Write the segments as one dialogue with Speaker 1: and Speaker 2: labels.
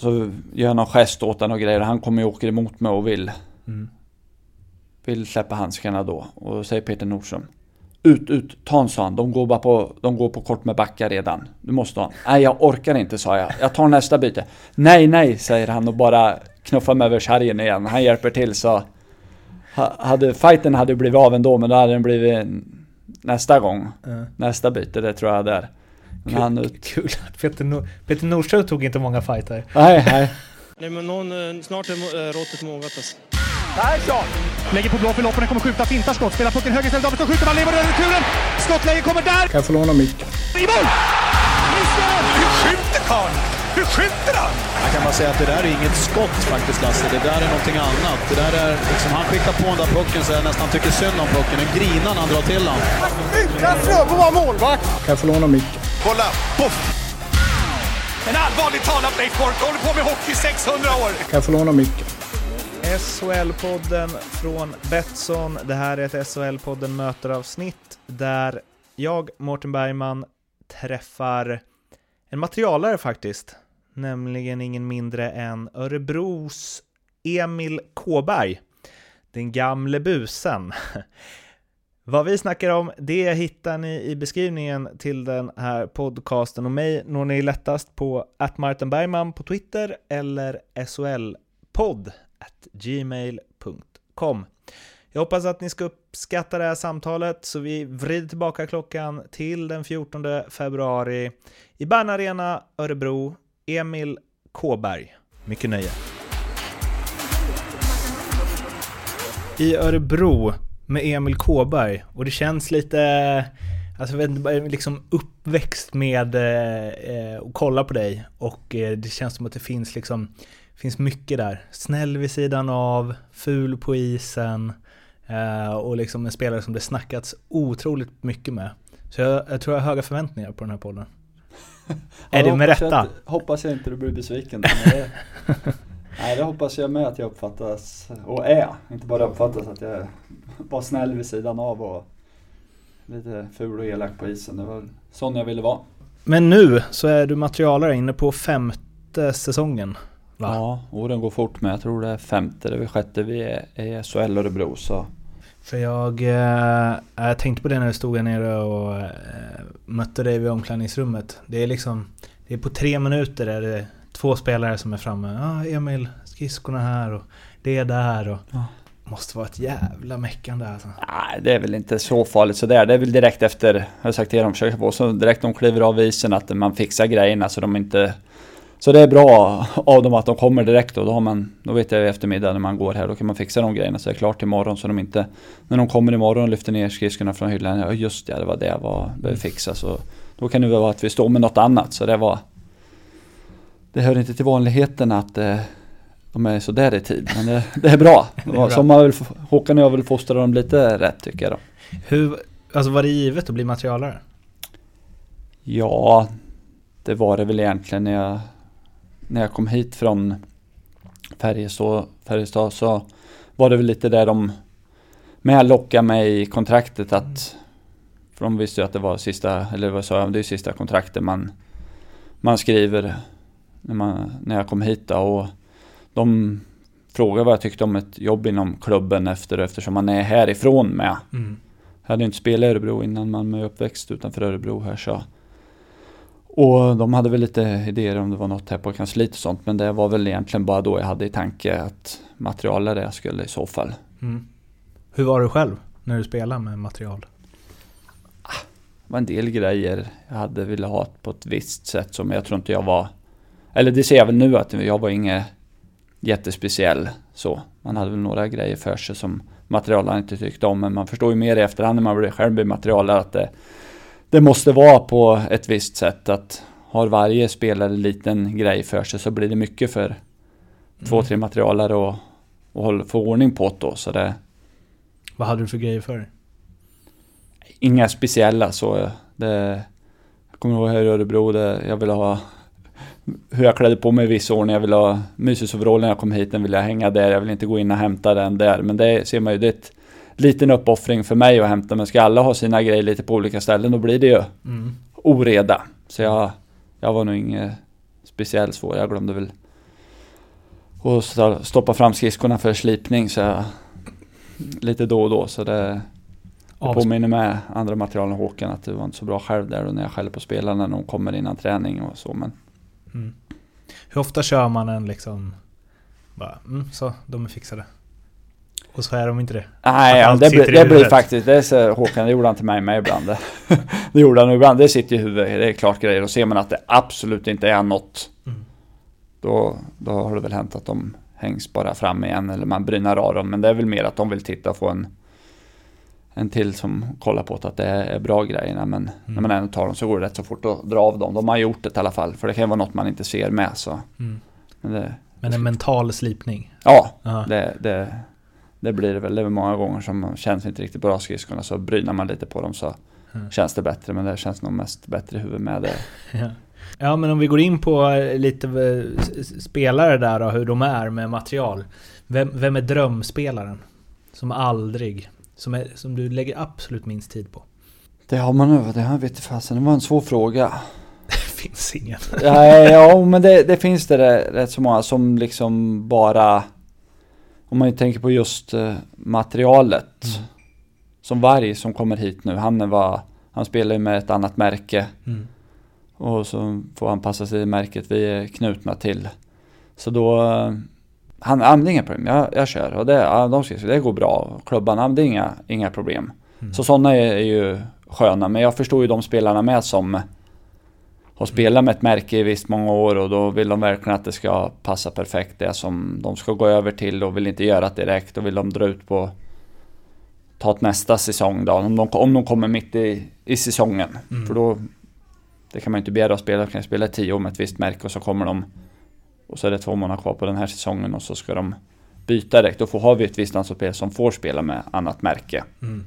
Speaker 1: så gör jag någon gest åt honom och grejer. Han kommer ju åker emot mig och vill,
Speaker 2: Mm.
Speaker 1: vill släppa handskarna då. Och då säger Peter Nordström. Ut, ut, ta en sån. De går bara på, de går på kort med backar redan. Du måste ha en. Nej, jag orkar inte, sa jag. Jag tar nästa byte. Nej, nej, säger han och bara knuffar mig över sargen igen. Han hjälper till så... ha- Hade, fighten hade blivit av ändå, men då hade den blivit nästa gång.
Speaker 2: Ja.
Speaker 1: Nästa byte, det tror jag där. Men han ut...
Speaker 2: Kul att Peter, Nor- Peter Nordström tog inte många fighter.
Speaker 1: Nej, nej.
Speaker 3: Nej men någon, eh, snart är eh, råttet mogat alltså.
Speaker 4: Lägger på blå för loppen, kommer skjuta, fintar skott, spelar pucken höger istället, Davidsson skjuter, man lever över returen! Skottläge kommer där!
Speaker 5: Kan jag få låna micken?
Speaker 4: I mål! Missar! Hur skjuter karln? Hur skjuter han?
Speaker 6: Jag kan bara säga att det där är inget skott faktiskt Lasse. Det där är någonting annat. Det där är liksom, han skickar på den där pucken så jag nästan tycker synd om pucken. Den grinar när han drar till den.
Speaker 4: Utan Fröbo var målvakt!
Speaker 5: Kan jag få låna micken?
Speaker 4: Kolla! Poff! En allvarligt talad Leif Boork håller på med hockey i 600 år!
Speaker 5: Kan jag få låna micken?
Speaker 2: SHL-podden från Betsson. Det här är ett SHL-podden möter-avsnitt där jag, Mårten Bergman, träffar en materialare faktiskt. Nämligen ingen mindre än Örebros Emil Kåberg. Den gamle busen. Vad vi snackar om, det hittar ni i beskrivningen till den här podcasten och mig når ni lättast på Bergman på Twitter eller SHL-podd gmail.com. Jag hoppas att ni ska uppskatta det här samtalet så vi vrider tillbaka klockan till den 14 februari i Bern Arena, Örebro. Emil Kåberg. Mycket nöje. I Örebro med Emil Kåberg och det känns lite Alltså jag vet inte, liksom uppväxt med eh, att kolla på dig och eh, det känns som att det finns liksom finns mycket där. Snäll vid sidan av, ful på isen eh, och liksom en spelare som det snackats otroligt mycket med. Så jag, jag tror jag har höga förväntningar på den här podden. är det med
Speaker 1: jag
Speaker 2: rätta?
Speaker 1: inte- hoppas jag inte du blir besviken. nej, det hoppas jag med att jag uppfattas och är. Inte bara uppfattas att jag var snäll vid sidan av och lite ful och elak på isen. Det var sån jag ville vara.
Speaker 2: Men nu så är du materialare inne på femte säsongen. Va?
Speaker 1: Ja, åren går fort men jag tror det är femte, väl sjätte vi är i SHL Örebro så.
Speaker 2: För jag, eh, jag tänkte på det när du stod här nere och eh, mötte dig vid omklädningsrummet. Det är liksom, det är på tre minuter är det två spelare som är framme. Ah, Emil, skridskorna här och det är där och...
Speaker 1: Ja.
Speaker 2: Måste vara ett jävla meckande alltså.
Speaker 1: Nej, det är väl inte så farligt sådär. Det är väl direkt efter, jag har sagt till dem, försöker få så direkt de kliver av isen att man fixar grejerna så de inte... Så det är bra av dem att de kommer direkt och då har man, då vet jag i eftermiddag när man går här, då kan man fixa de grejerna så det är klart imorgon så de inte... När de kommer imorgon och lyfter ner skridskorna från hyllan, ja just det, det var det jag var, behöver fixa så... Då kan det vara att vi står med något annat så det var... Det hör inte till vanligheten att eh, de är sådär i tid, men det, det är bra.
Speaker 2: är bra.
Speaker 1: Så man väl, Håkan och jag vill fostra dem lite rätt tycker jag då.
Speaker 2: Hur, alltså var det givet att bli materialare?
Speaker 1: Ja, det var det väl egentligen när jag, när jag kom hit från Färjestad, Färjestad så var det väl lite där de med lockade mig i kontraktet att för de visste ju att det var sista, eller vad sa jag, det är sista kontraktet man, man skriver när, man, när jag kom hit då, och de frågade vad jag tyckte om ett jobb inom klubben efter eftersom man är härifrån med.
Speaker 2: Mm.
Speaker 1: Jag hade inte spelat i Örebro innan man är uppväxt utanför Örebro här så. Och de hade väl lite idéer om det var något här på kansliet och sånt men det var väl egentligen bara då jag hade i tanke att materialare jag skulle i så fall.
Speaker 2: Mm. Hur var du själv när du spelade med material?
Speaker 1: Det var en del grejer jag hade velat ha på ett visst sätt som jag tror inte jag var Eller det ser jag väl nu att jag var inget jättespeciell så. Man hade väl några grejer för sig som materialaren inte tyckte om men man förstår ju mer i efterhand när man blir själv blir materialare att det Det måste vara på ett visst sätt att har varje spelare en liten grej för sig så blir det mycket för två, tre materialare och, och få ordning på det då så det
Speaker 2: Vad hade du för grejer för dig?
Speaker 1: Inga speciella så. Det, jag kommer ihåg här i Örebro, det, jag ville ha hur jag klädde på mig i viss ordning. Jag ville ha mysesoverall när jag kom hit, den vill jag hänga där. Jag vill inte gå in och hämta den där. Men det ser man ju, det är ett liten uppoffring för mig att hämta. Men ska alla ha sina grejer lite på olika ställen, då blir det ju
Speaker 2: Mm.
Speaker 1: oreda. Så jag, jag var nog inget speciellt svår. Jag glömde väl sta- stoppa fram skridskorna för slipning så jag, lite då och då. Så det, det påminner med andra material än Håkan att det var inte så bra själv där då när jag skäller på spelarna när de kommer innan träning och så. Men
Speaker 2: Mm. Hur ofta kör man en liksom... Bara, mm, så, de är fixade. Och så är de inte det.
Speaker 1: Nej, ja, det, blir, det blir faktiskt, det är så, Håkan, det gjorde han till mig med ibland. Det, det gjorde han ibland, det sitter i huvudet, det är klart grejer. Och ser man att det absolut inte är något,
Speaker 2: Mm.
Speaker 1: då, då har det väl hänt att de hängs bara fram igen eller man brynar av dem. Men det är väl mer att de vill titta och få en, en till som kollar på att det är bra grejerna. Men när man ändå tar dem så går det rätt så fort att dra av dem. De har gjort det i alla fall, för det kan ju vara något man inte ser med. Så.
Speaker 2: Mm.
Speaker 1: Men det,
Speaker 2: Men en mental slipning.
Speaker 1: ja, det, det, det blir det väl. Det är många gånger som känns inte riktigt bra skridskorna så brynar man lite på dem så
Speaker 2: Mm.
Speaker 1: känns det bättre. Men det känns nog mest bättre i huvudet med det.
Speaker 2: Ja. ja, men om vi går in på eh, lite eh, spelare där och hur de är med material. Vem, vem är drömspelaren? Som aldrig... Som, är, som du lägger absolut minst tid på?
Speaker 1: Det har man nu, det här vet jag fasen. Det var en svår fråga.
Speaker 2: Det finns ingen.
Speaker 1: ja, ja, men det, det finns det rätt- så många som liksom bara... Om man tänker på just eh, materialet. Som Varg som kommer hit nu, han var... Han spelar ju med ett annat märke.
Speaker 2: Mm.
Speaker 1: Och så får han passa sig i märket vi är knutna till. Så då... Han, ja, det är inga problem, jag, jag kör. Och det, ja, de ska, det går bra. Klubbarna, det är inga, inga problem.
Speaker 2: Mm.
Speaker 1: Så sådana är, är ju sköna. Men jag förstår ju de spelarna med som har spelat med ett märke i visst många år och då vill de verkligen att det ska passa perfekt det som de ska gå över till och vill inte göra det direkt. Då vill de dra ut på ta ett nästa säsong då. Om de, om de kommer mitt i, i säsongen.
Speaker 2: Mm.
Speaker 1: För då det kan man ju inte begära att spela. De kan spela i tio år med ett visst märke och så kommer de och så är det två månader kvar på den här säsongen och så ska de byta direkt. Då får, har vi ett visst antal spelare som får spela med annat märke.
Speaker 2: Mm.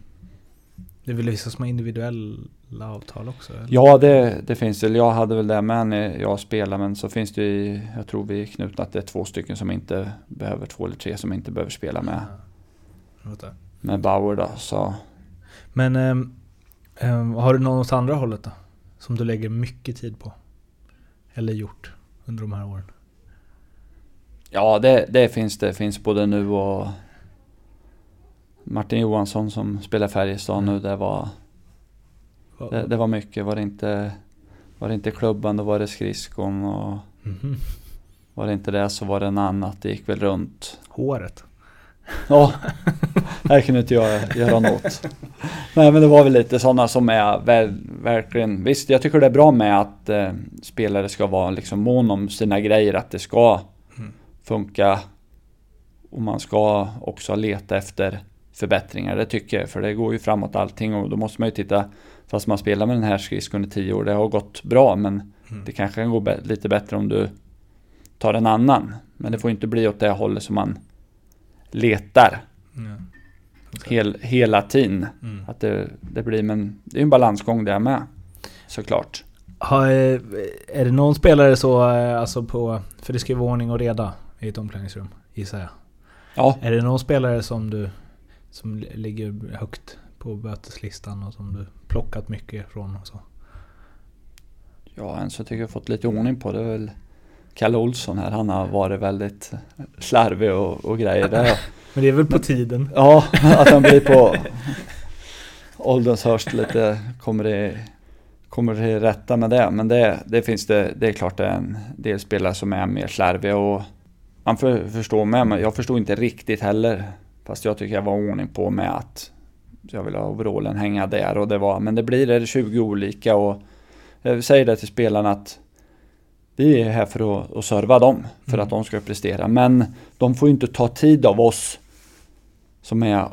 Speaker 2: Det är väl vissa som har individuella avtal också? Eller?
Speaker 1: Ja, det, det finns det. Jag hade väl det med när jag spelade, men så finns det ju, jag tror vi är knutna att det är två stycken som inte behöver, två eller tre som inte behöver spela med,
Speaker 2: Vänta.
Speaker 1: med Bauer då. Så
Speaker 2: Men ehm, ehm, har du någon åt andra hållet då? Som du lägger mycket tid på? Eller gjort under de här åren?
Speaker 1: Ja, det, det finns det. finns både nu och Martin Johansson som spelar Färjestad nu, det var, det, det var mycket. Var det inte, var det inte klubban, då var det skridskon och
Speaker 2: Mhm.
Speaker 1: var det inte det så var det en annat. Det gick väl runt.
Speaker 2: Håret?
Speaker 1: Ja, här kunde inte jag göra något. Nej men det var väl lite sådana som är väl, verkligen, visst jag tycker det är bra med att eh, spelare ska vara liksom mån om sina grejer, att det ska funka. Och man ska också leta efter förbättringar, det tycker jag. För det går ju framåt allting och då måste man ju titta, fast man spelar med den här skridskon i tio år, det har gått bra men det kanske kan gå lite bättre om du tar en annan. Men det får inte bli åt det hållet som man letar
Speaker 2: Ja.
Speaker 1: hel, hela tiden.
Speaker 2: Mm.
Speaker 1: Att det, det blir, men det är ju en balansgång det med. Såklart.
Speaker 2: Har, eh, är det någon spelare så, eh, alltså på, för det ska ju vara ordning och reda i ett omklädningsrum, gissar jag.
Speaker 1: Ja,
Speaker 2: Är det någon spelare som du, som li- ligger högt på böteslistan och som du plockat mycket från och så?
Speaker 1: ja en så tycker jag fått lite ordning på det är väl Kalle Olsson här. Han har varit väldigt slarvig och, och grejer. Det,
Speaker 2: Men det är väl på tiden?
Speaker 1: ja, att han blir på ålderns höst lite, kommer det kommer till rätta med det. Men det, det finns det, det är klart det är en del spelare som är mer slarviga och man för, förstår med, men jag förstod inte riktigt heller. Fast jag tycker jag var ordning på med att jag vill ha overallen hänga där och det var, men det blir det 20 olika och jag säger det till spelarna att vi är här för att, att serva dem, för att de ska prestera. Men de får ju inte ta tid av oss som är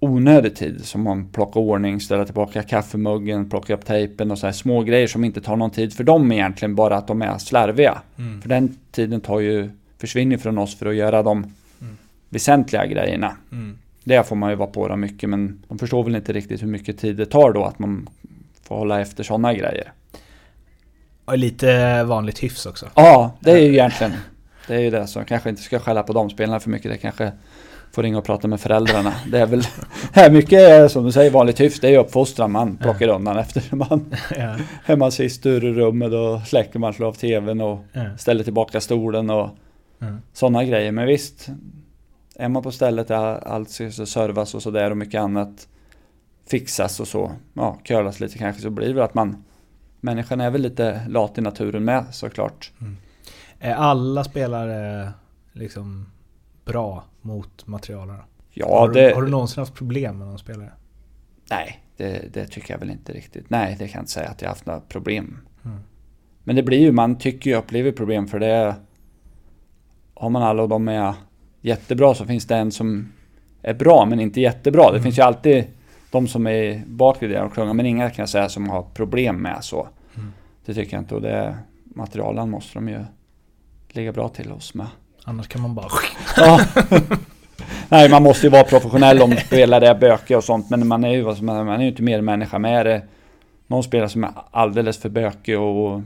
Speaker 1: onödig tid. Som man plockar ordning, ställa tillbaka kaffemuggen, plocka upp tejpen och så här små grejer som inte tar någon tid för dem egentligen, bara att de är slarviga. För den tiden tar ju, försvinner från oss för att göra de väsentliga grejerna. Det får man ju vara på dem mycket, men de förstår väl inte riktigt hur mycket tid det tar då att man får hålla efter sådana grejer.
Speaker 2: Och lite vanligt hyfs också.
Speaker 1: Ja, det är ju egentligen Det är ju det, så kanske inte ska skälla på de spelarna för mycket. Det kanske får ringa och prata med föräldrarna. Det är väl här mycket är, som du säger vanligt hyfs. Det är ju uppfostran man plockar undan efter man
Speaker 2: Ja.
Speaker 1: hemma sist ur rummet och släcker man slår av tvn och
Speaker 2: Ja.
Speaker 1: ställer tillbaka stolen och
Speaker 2: Mm.
Speaker 1: Sådana grejer. Men visst, är man på stället där allt ska servas och sådär och mycket annat fixas och så, ja, curlas lite kanske, så blir det att man Människan är väl lite lat i naturen med såklart.
Speaker 2: Är alla spelare liksom bra mot materialarna?
Speaker 1: Ja,
Speaker 2: har,
Speaker 1: det...
Speaker 2: du, har du någonsin haft problem med någon spelare?
Speaker 1: Nej, det, det tycker jag väl inte riktigt. Nej, det kan jag inte säga att jag haft några problem.
Speaker 2: Mm.
Speaker 1: Men det blir ju, man tycker ju upplever problem för det Har man alla och de är jättebra så finns det en som är bra men inte jättebra. Det
Speaker 2: Mm.
Speaker 1: finns ju alltid de som är bakre delen av klungan men inga kan jag säga som har problem med så.
Speaker 2: Mm.
Speaker 1: Det tycker jag inte och det materialen måste de ju ligga bra till oss med.
Speaker 2: Annars kan man bara...
Speaker 1: Ja. Nej, man måste ju vara professionell om spelare är bökiga och sånt. Men man är ju, man är ju inte mer människa. Men är det någon spelare som är alldeles för bökig och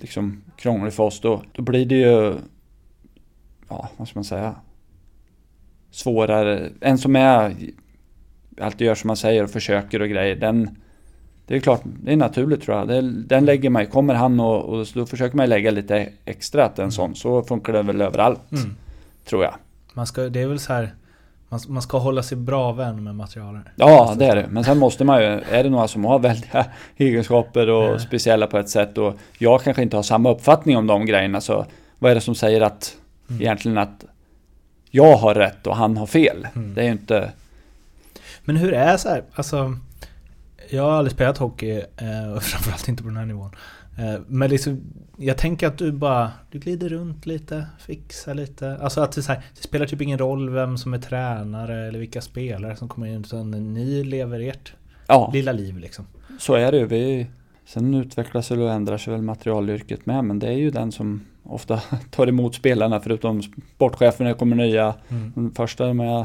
Speaker 1: liksom krånglig för oss, då, då blir det ju... Ja, vad ska man säga? Svårare. En som är... Alltid gör som man säger och försöker och grejer. Den... Det är klart, det är naturligt tror jag. Det, den lägger man Kommer han och, och då försöker man lägga lite extra att en sån. Så funkar det väl överallt.
Speaker 2: Mm.
Speaker 1: Tror jag.
Speaker 2: Man ska, det är väl så här... Man, man ska hålla sig bra vän med materialare.
Speaker 1: Ja, det är det. Men sen måste man ju, är det några som har väldiga egenskaper och
Speaker 2: Ja.
Speaker 1: speciella på ett sätt och jag kanske inte har samma uppfattning om de grejerna så vad är det som säger att
Speaker 2: Mm.
Speaker 1: egentligen att jag har rätt och han har fel?
Speaker 2: Mm.
Speaker 1: Det är ju inte...
Speaker 2: Men hur är så här, alltså... Jag har aldrig spelat hockey, eh, och framförallt inte på den här nivån. Eh, Men liksom, jag tänker att du bara, du glider runt lite, fixar lite. Alltså att det, så här, det spelar typ ingen roll vem som är tränare eller vilka spelare som kommer in. Utan ni lever ert
Speaker 1: Ja,
Speaker 2: lilla liv liksom.
Speaker 1: så är det ju. Sen utvecklas och ändrar sig väl materialyrket med men det är ju den som ofta tar emot spelarna förutom det kommer nya.
Speaker 2: Mm.
Speaker 1: Den första med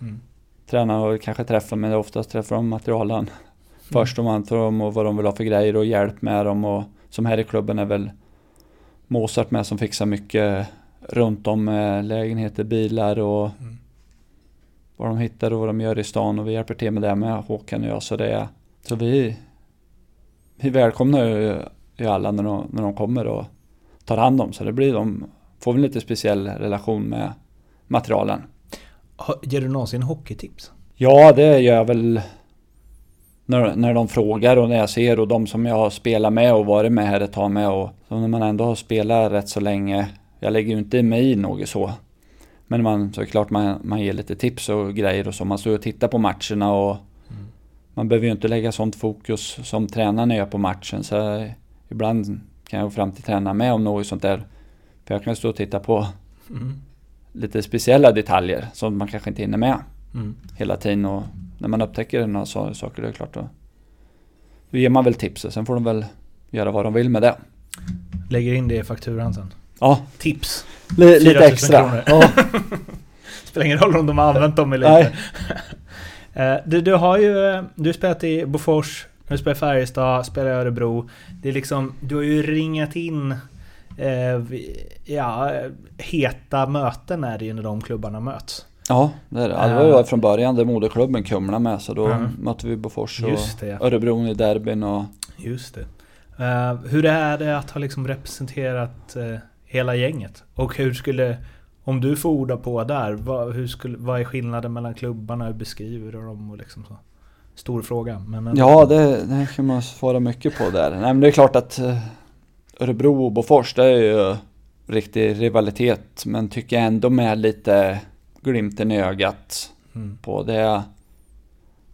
Speaker 2: Mm.
Speaker 1: tränar och kanske träffar men oftast träffar de materialen först om antar dem och vad de vill ha för grejer och hjälp med dem och som här i klubben är väl Mozart med som fixar mycket runt om lägenheter, bilar och
Speaker 2: Mm.
Speaker 1: vad de hittar och vad de gör i stan och vi hjälper till med det med Håkan och jag så det är så vi vi välkomnar ju, ju alla när de, när de kommer och tar hand om så det blir de får en lite speciell relation med materialen.
Speaker 2: Ger du någonsin hockeytips?
Speaker 1: Ja, det gör jag väl när, när de frågar och när jag ser och de som jag har spelat med och varit med här ett tag med och så när man ändå har spelat rätt så länge. Jag lägger ju inte mig i något så. Men man, så är det klart man, man ger lite tips och grejer och så. Man står och tittar på matcherna och man behöver ju inte lägga sånt fokus som tränarna gör på matchen. Så ibland kan jag gå fram till tränaren med om något sånt där. För jag kan stå och titta på
Speaker 2: Mm.
Speaker 1: lite speciella detaljer som man kanske inte hinner med
Speaker 2: Mm.
Speaker 1: hela tiden och när man upptäcker några saker, det är klart då, då ger man väl tips och sen får de väl göra vad de vill med det.
Speaker 2: Lägger in det i fakturan sen.
Speaker 1: Ja,
Speaker 2: Tips. 4
Speaker 1: lite
Speaker 2: 000
Speaker 1: extra. Ja,
Speaker 2: Spelar ingen roll om de har använt dem eller inte. Eh, du, du har ju eh, du har spelat i Bofors, du har spelat i Färjestad, spelat i Örebro. Det är liksom, du har ju ringat in eh, ja, eh, heta möten är det ju när de klubbarna möts.
Speaker 1: ja det är det. Ja, Det var ju från början där moderklubben Kumla med så då
Speaker 2: Mm.
Speaker 1: mötte vi Bofors och
Speaker 2: det.
Speaker 1: Örebro i derbyn och
Speaker 2: Just det. Eh, hur är det att ha liksom representerat eh, hela gänget? Och hur skulle, om du får orda på där, vad, hur skulle, vad är skillnaden mellan klubbarna? Hur beskriver du dem? Och liksom så? Stor fråga. Men.
Speaker 1: Ja, det, det kan man svara mycket på där. Nej, men det är klart att eh, Örebro och Bofors, det är ju riktig rivalitet. Men tycker jag ändå med lite glimten i ögat
Speaker 2: Mm.
Speaker 1: på det.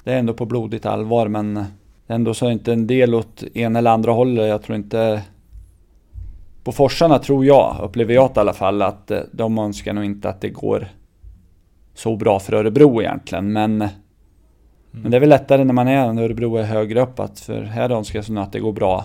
Speaker 1: Det är ändå på blodigt allvar, men ändå så är det inte en del åt ena eller andra hållet. Jag tror inte... Boforsarna tror jag, upplever jag i alla fall, att eh, de önskar nog inte att det går så bra för Örebro egentligen. Men men det är väl lättare när man är när Örebro är högre upp att för här önskas nog att det går bra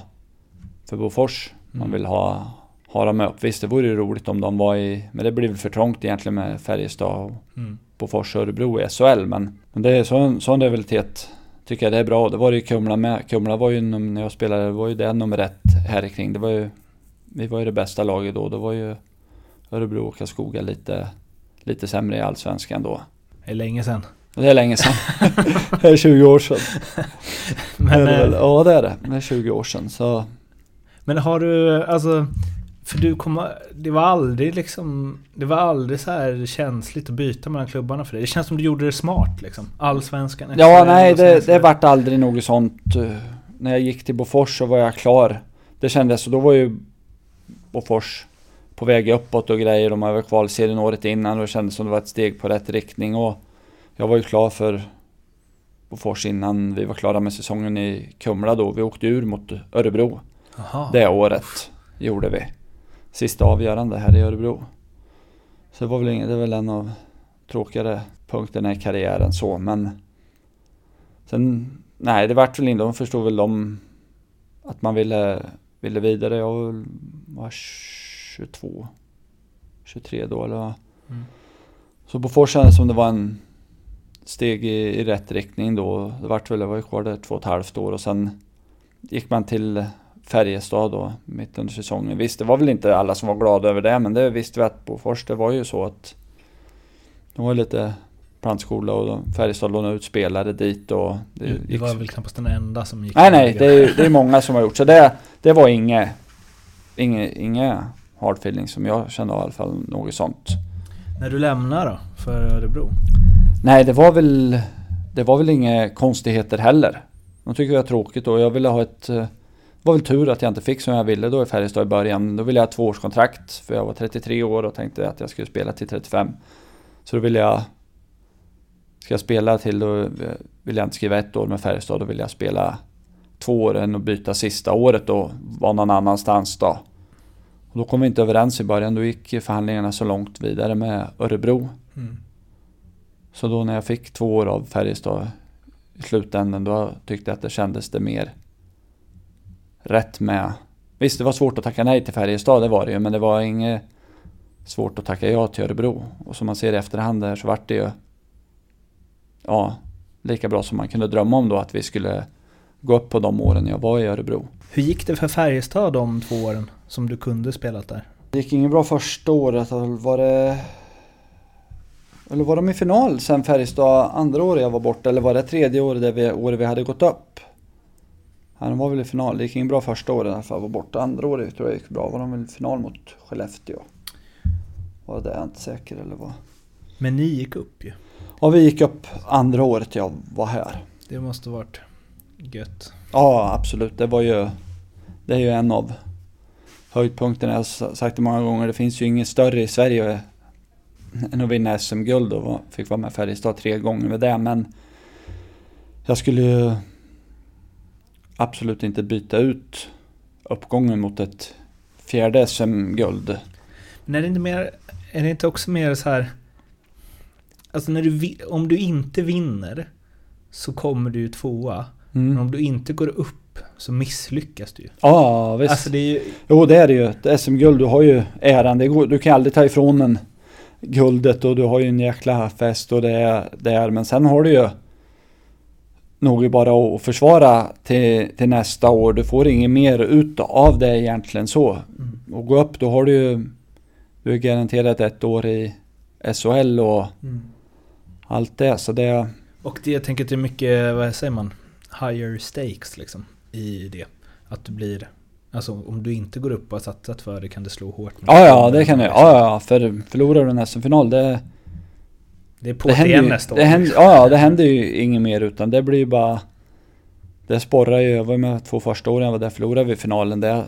Speaker 1: för Bofors. Man
Speaker 2: Mm.
Speaker 1: vill ha, ha dem upp. Visst, det vore ju roligt om de var i... Men det blir väl för trångt egentligen med Färjestad och
Speaker 2: Mm.
Speaker 1: Bofors och Örebro i SHL. Men, men det är sån, sån rivalitet tycker jag det är bra. Det var det ju Kumla med. Kumla var ju, när jag spelade, det var ju det nummer ett här kring. Det var ju... Vi var ju det bästa laget då. Det var ju Örebro och Karlskoga lite, lite sämre i Allsvenskan då.
Speaker 2: Det är länge sedan.
Speaker 1: Det är länge sedan. det är 20 år sedan.
Speaker 2: Men,
Speaker 1: väl?
Speaker 2: eh,
Speaker 1: Ja det är det. Det är 20 år sedan. Så
Speaker 2: men har du, alltså... För du kom, det var aldrig liksom, det var aldrig så här känsligt att byta mellan klubbarna för dig. Det känns som du gjorde det smart liksom. Allsvenskan,
Speaker 1: Ja, nej det, det vart aldrig något sånt. eh, När jag gick till Bofors så var jag klar. Det kändes, och då var ju Bofors på väg uppåt och grejer. De var kvalserien året innan och det kändes som det var ett steg på rätt riktning. Och jag var ju klar för Bofors innan vi var klara med säsongen i Kumla då. Vi åkte ur mot Örebro
Speaker 2: Jaha.
Speaker 1: det året. Gjorde vi. Sista avgörande här i Örebro. Så det var väl, inget, det är väl en av tråkigare punkterna i karriären så men Sen, nej det vart väl inte, de förstod väl de att man ville, ville vidare. Jag var väl- var 22, 23 då eller.
Speaker 2: Mm.
Speaker 1: Så Bofors kändes som det var en steg i, i rätt riktning då. Det vart väl, jag var ju kvar där två och ett halvt år och sen gick man till Färjestad då mitt under säsongen. Visst, det var väl inte alla som var glada över det, men det visste vi att Bofors, det var ju så att de var lite plantskola och Färjestad lånade ut spelare dit och det
Speaker 2: Du,
Speaker 1: gick
Speaker 2: var väl knappast den enda som gick
Speaker 1: Nej, nej, det är, det är många som har gjort så det, det var inget, inget, inget hard feeling som jag kände i alla fall, något sånt.
Speaker 2: När du lämnar då, för Örebro?
Speaker 1: Nej, det var väl, det var väl inga konstigheter heller. De tycker jag är tråkigt och jag ville ha ett, eh, det var väl tur att jag inte fick som jag ville då i Färjestad i början. Då ville jag ha tvåårskontrakt för jag var 33 år och tänkte att jag skulle spela till 35. Så då ville jag, ska jag spela till då eh, vill jag inte skriva ett år med Färjestad, då vill jag spela två år än att byta sista året och vara någon annanstans då. Och då kom vi inte överens i början, då gick förhandlingarna så långt vidare med Örebro.
Speaker 2: Mm.
Speaker 1: Så då när jag fick två år av Färjestad i slutändan då tyckte jag att det kändes det mer rätt med. Visst det var svårt att tacka nej till Färjestad, det var det ju, men det var inget svårt att tacka ja till Örebro. Och som man ser i efterhand där så vart det ju ja, lika bra som man kunde drömma om då att vi skulle gå upp på de åren jag var i Örebro.
Speaker 2: Hur gick det för Färjestad de två åren som du kunde spelat där?
Speaker 1: Det gick inget bra första året. Var det... Eller var de i final sen Färjestad andra året jag var borta? Eller var det tredje året, där vi, året vi hade gått upp? Ja, de var väl i final. Det gick inget bra första året fall. Jag var borta andra året tror jag gick bra. Var de väl i final mot Skellefteå? Var det jag inte säker eller vad?
Speaker 2: Men ni gick upp ju.
Speaker 1: Ja, vi gick upp andra året jag var här.
Speaker 2: Det måste varit gött.
Speaker 1: Ja, absolut. Det var ju... Det är ju en av höjdpunkterna. Jag har sagt det många gånger. Det finns ju inget större i Sverige än att vinna SM-guld och fick vara med Färjestad tre gånger med det. Men jag skulle ju absolut inte byta ut uppgången mot ett fjärde SM-guld.
Speaker 2: Men är det inte mer, är det inte också mer så här... Alltså när du, om du inte vinner så kommer du tvåa. Men
Speaker 1: Mm.
Speaker 2: om du inte går upp så misslyckas du ju.
Speaker 1: Ja, visst.
Speaker 2: Alltså det är ju...
Speaker 1: Jo, det är det ju. Ett SM-guld, du har ju äran. Det går, du kan aldrig ta ifrån en guldet och du har ju en jäkla fest och det är, det är. Men sen har du ju nog bara att försvara till, till nästa år. Du får inget mer ut av det egentligen så.
Speaker 2: Mm.
Speaker 1: Och gå upp, då har du ju du är garanterat ett år i SHL och
Speaker 2: Mm.
Speaker 1: allt det. Så det,
Speaker 2: Och det, jag tänker att det är mycket, vad säger man? Higher stakes liksom i det. Att du blir... Alltså om du inte går upp och har satsat för det kan det slå hårt.
Speaker 1: ja, ja, det kan du.
Speaker 2: liksom.
Speaker 1: Ja, ja, för förlorar du en SM-final, det,
Speaker 2: Det är på
Speaker 1: det
Speaker 2: det
Speaker 1: händer
Speaker 2: igen
Speaker 1: ju,
Speaker 2: nästa
Speaker 1: det
Speaker 2: år.
Speaker 1: händer, ja, det händer ju inget mer utan det blir ju bara Det sporrar ju, jag var med två första åren jag var där förlorade vi finalen det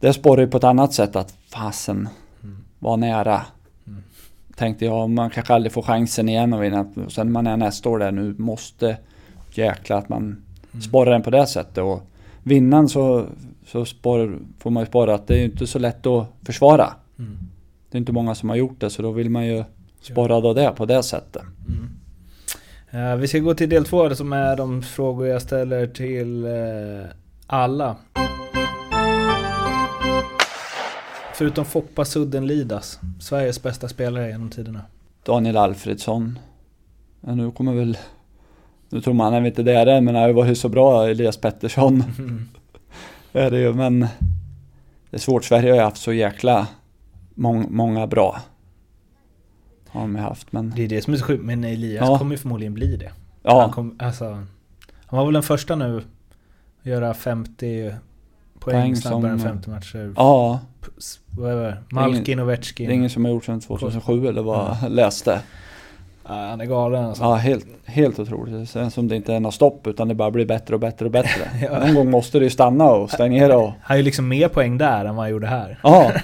Speaker 1: Det sporrar ju på ett annat sätt att fasen
Speaker 2: Mm.
Speaker 1: var nära
Speaker 2: Mm.
Speaker 1: Tänkte jag, man kanske aldrig får chansen igen att vinna sen när man är nästa år där nu måste Jäkla att man
Speaker 2: Mm.
Speaker 1: sporrar den på det sättet och Vinnan så, så spår, får man ju spara att det är ju inte så lätt att försvara
Speaker 2: Mm.
Speaker 1: Det är inte många som har gjort det så då vill man ju sporra av det på det sättet
Speaker 2: Mm. Eh, vi ska gå till del två som är de frågor jag ställer till eh, alla. Förutom Foppa Sudden-Lidas, Sveriges bästa spelare genom tiderna.
Speaker 1: Daniel Alfredsson. Ja, nu kommer väl... Nu tror man att inte det är det, men det var ju så bra Elias Pettersson. är det ju, men... Det är svårt, Sverige har ju haft så jäkla mång, många bra. Har de haft, men...
Speaker 2: Det är det som är så sjukt, men Elias
Speaker 1: Ja.
Speaker 2: kommer ju förmodligen bli det. Han,
Speaker 1: Ja,
Speaker 2: kom, alltså, han var väl den första nu att göra 50 på poäng,
Speaker 1: Poäng
Speaker 2: snabbare än
Speaker 1: som-
Speaker 2: 50 matcher.
Speaker 1: Ja,
Speaker 2: är det? Malkin och
Speaker 1: det
Speaker 2: Ovechkin.
Speaker 1: är ingen som har gjort sedan 2007 eller vad jag läste.
Speaker 2: Ja, han är galen alltså.
Speaker 1: Ja, helt, helt otroligt. Det känns som det inte är något stopp utan det bara blir bättre och bättre och bättre.
Speaker 2: Ja.
Speaker 1: Någon gång måste det ju stanna och stagnera och...
Speaker 2: Han är ju liksom mer poäng där än vad han gjorde här.
Speaker 1: Ja,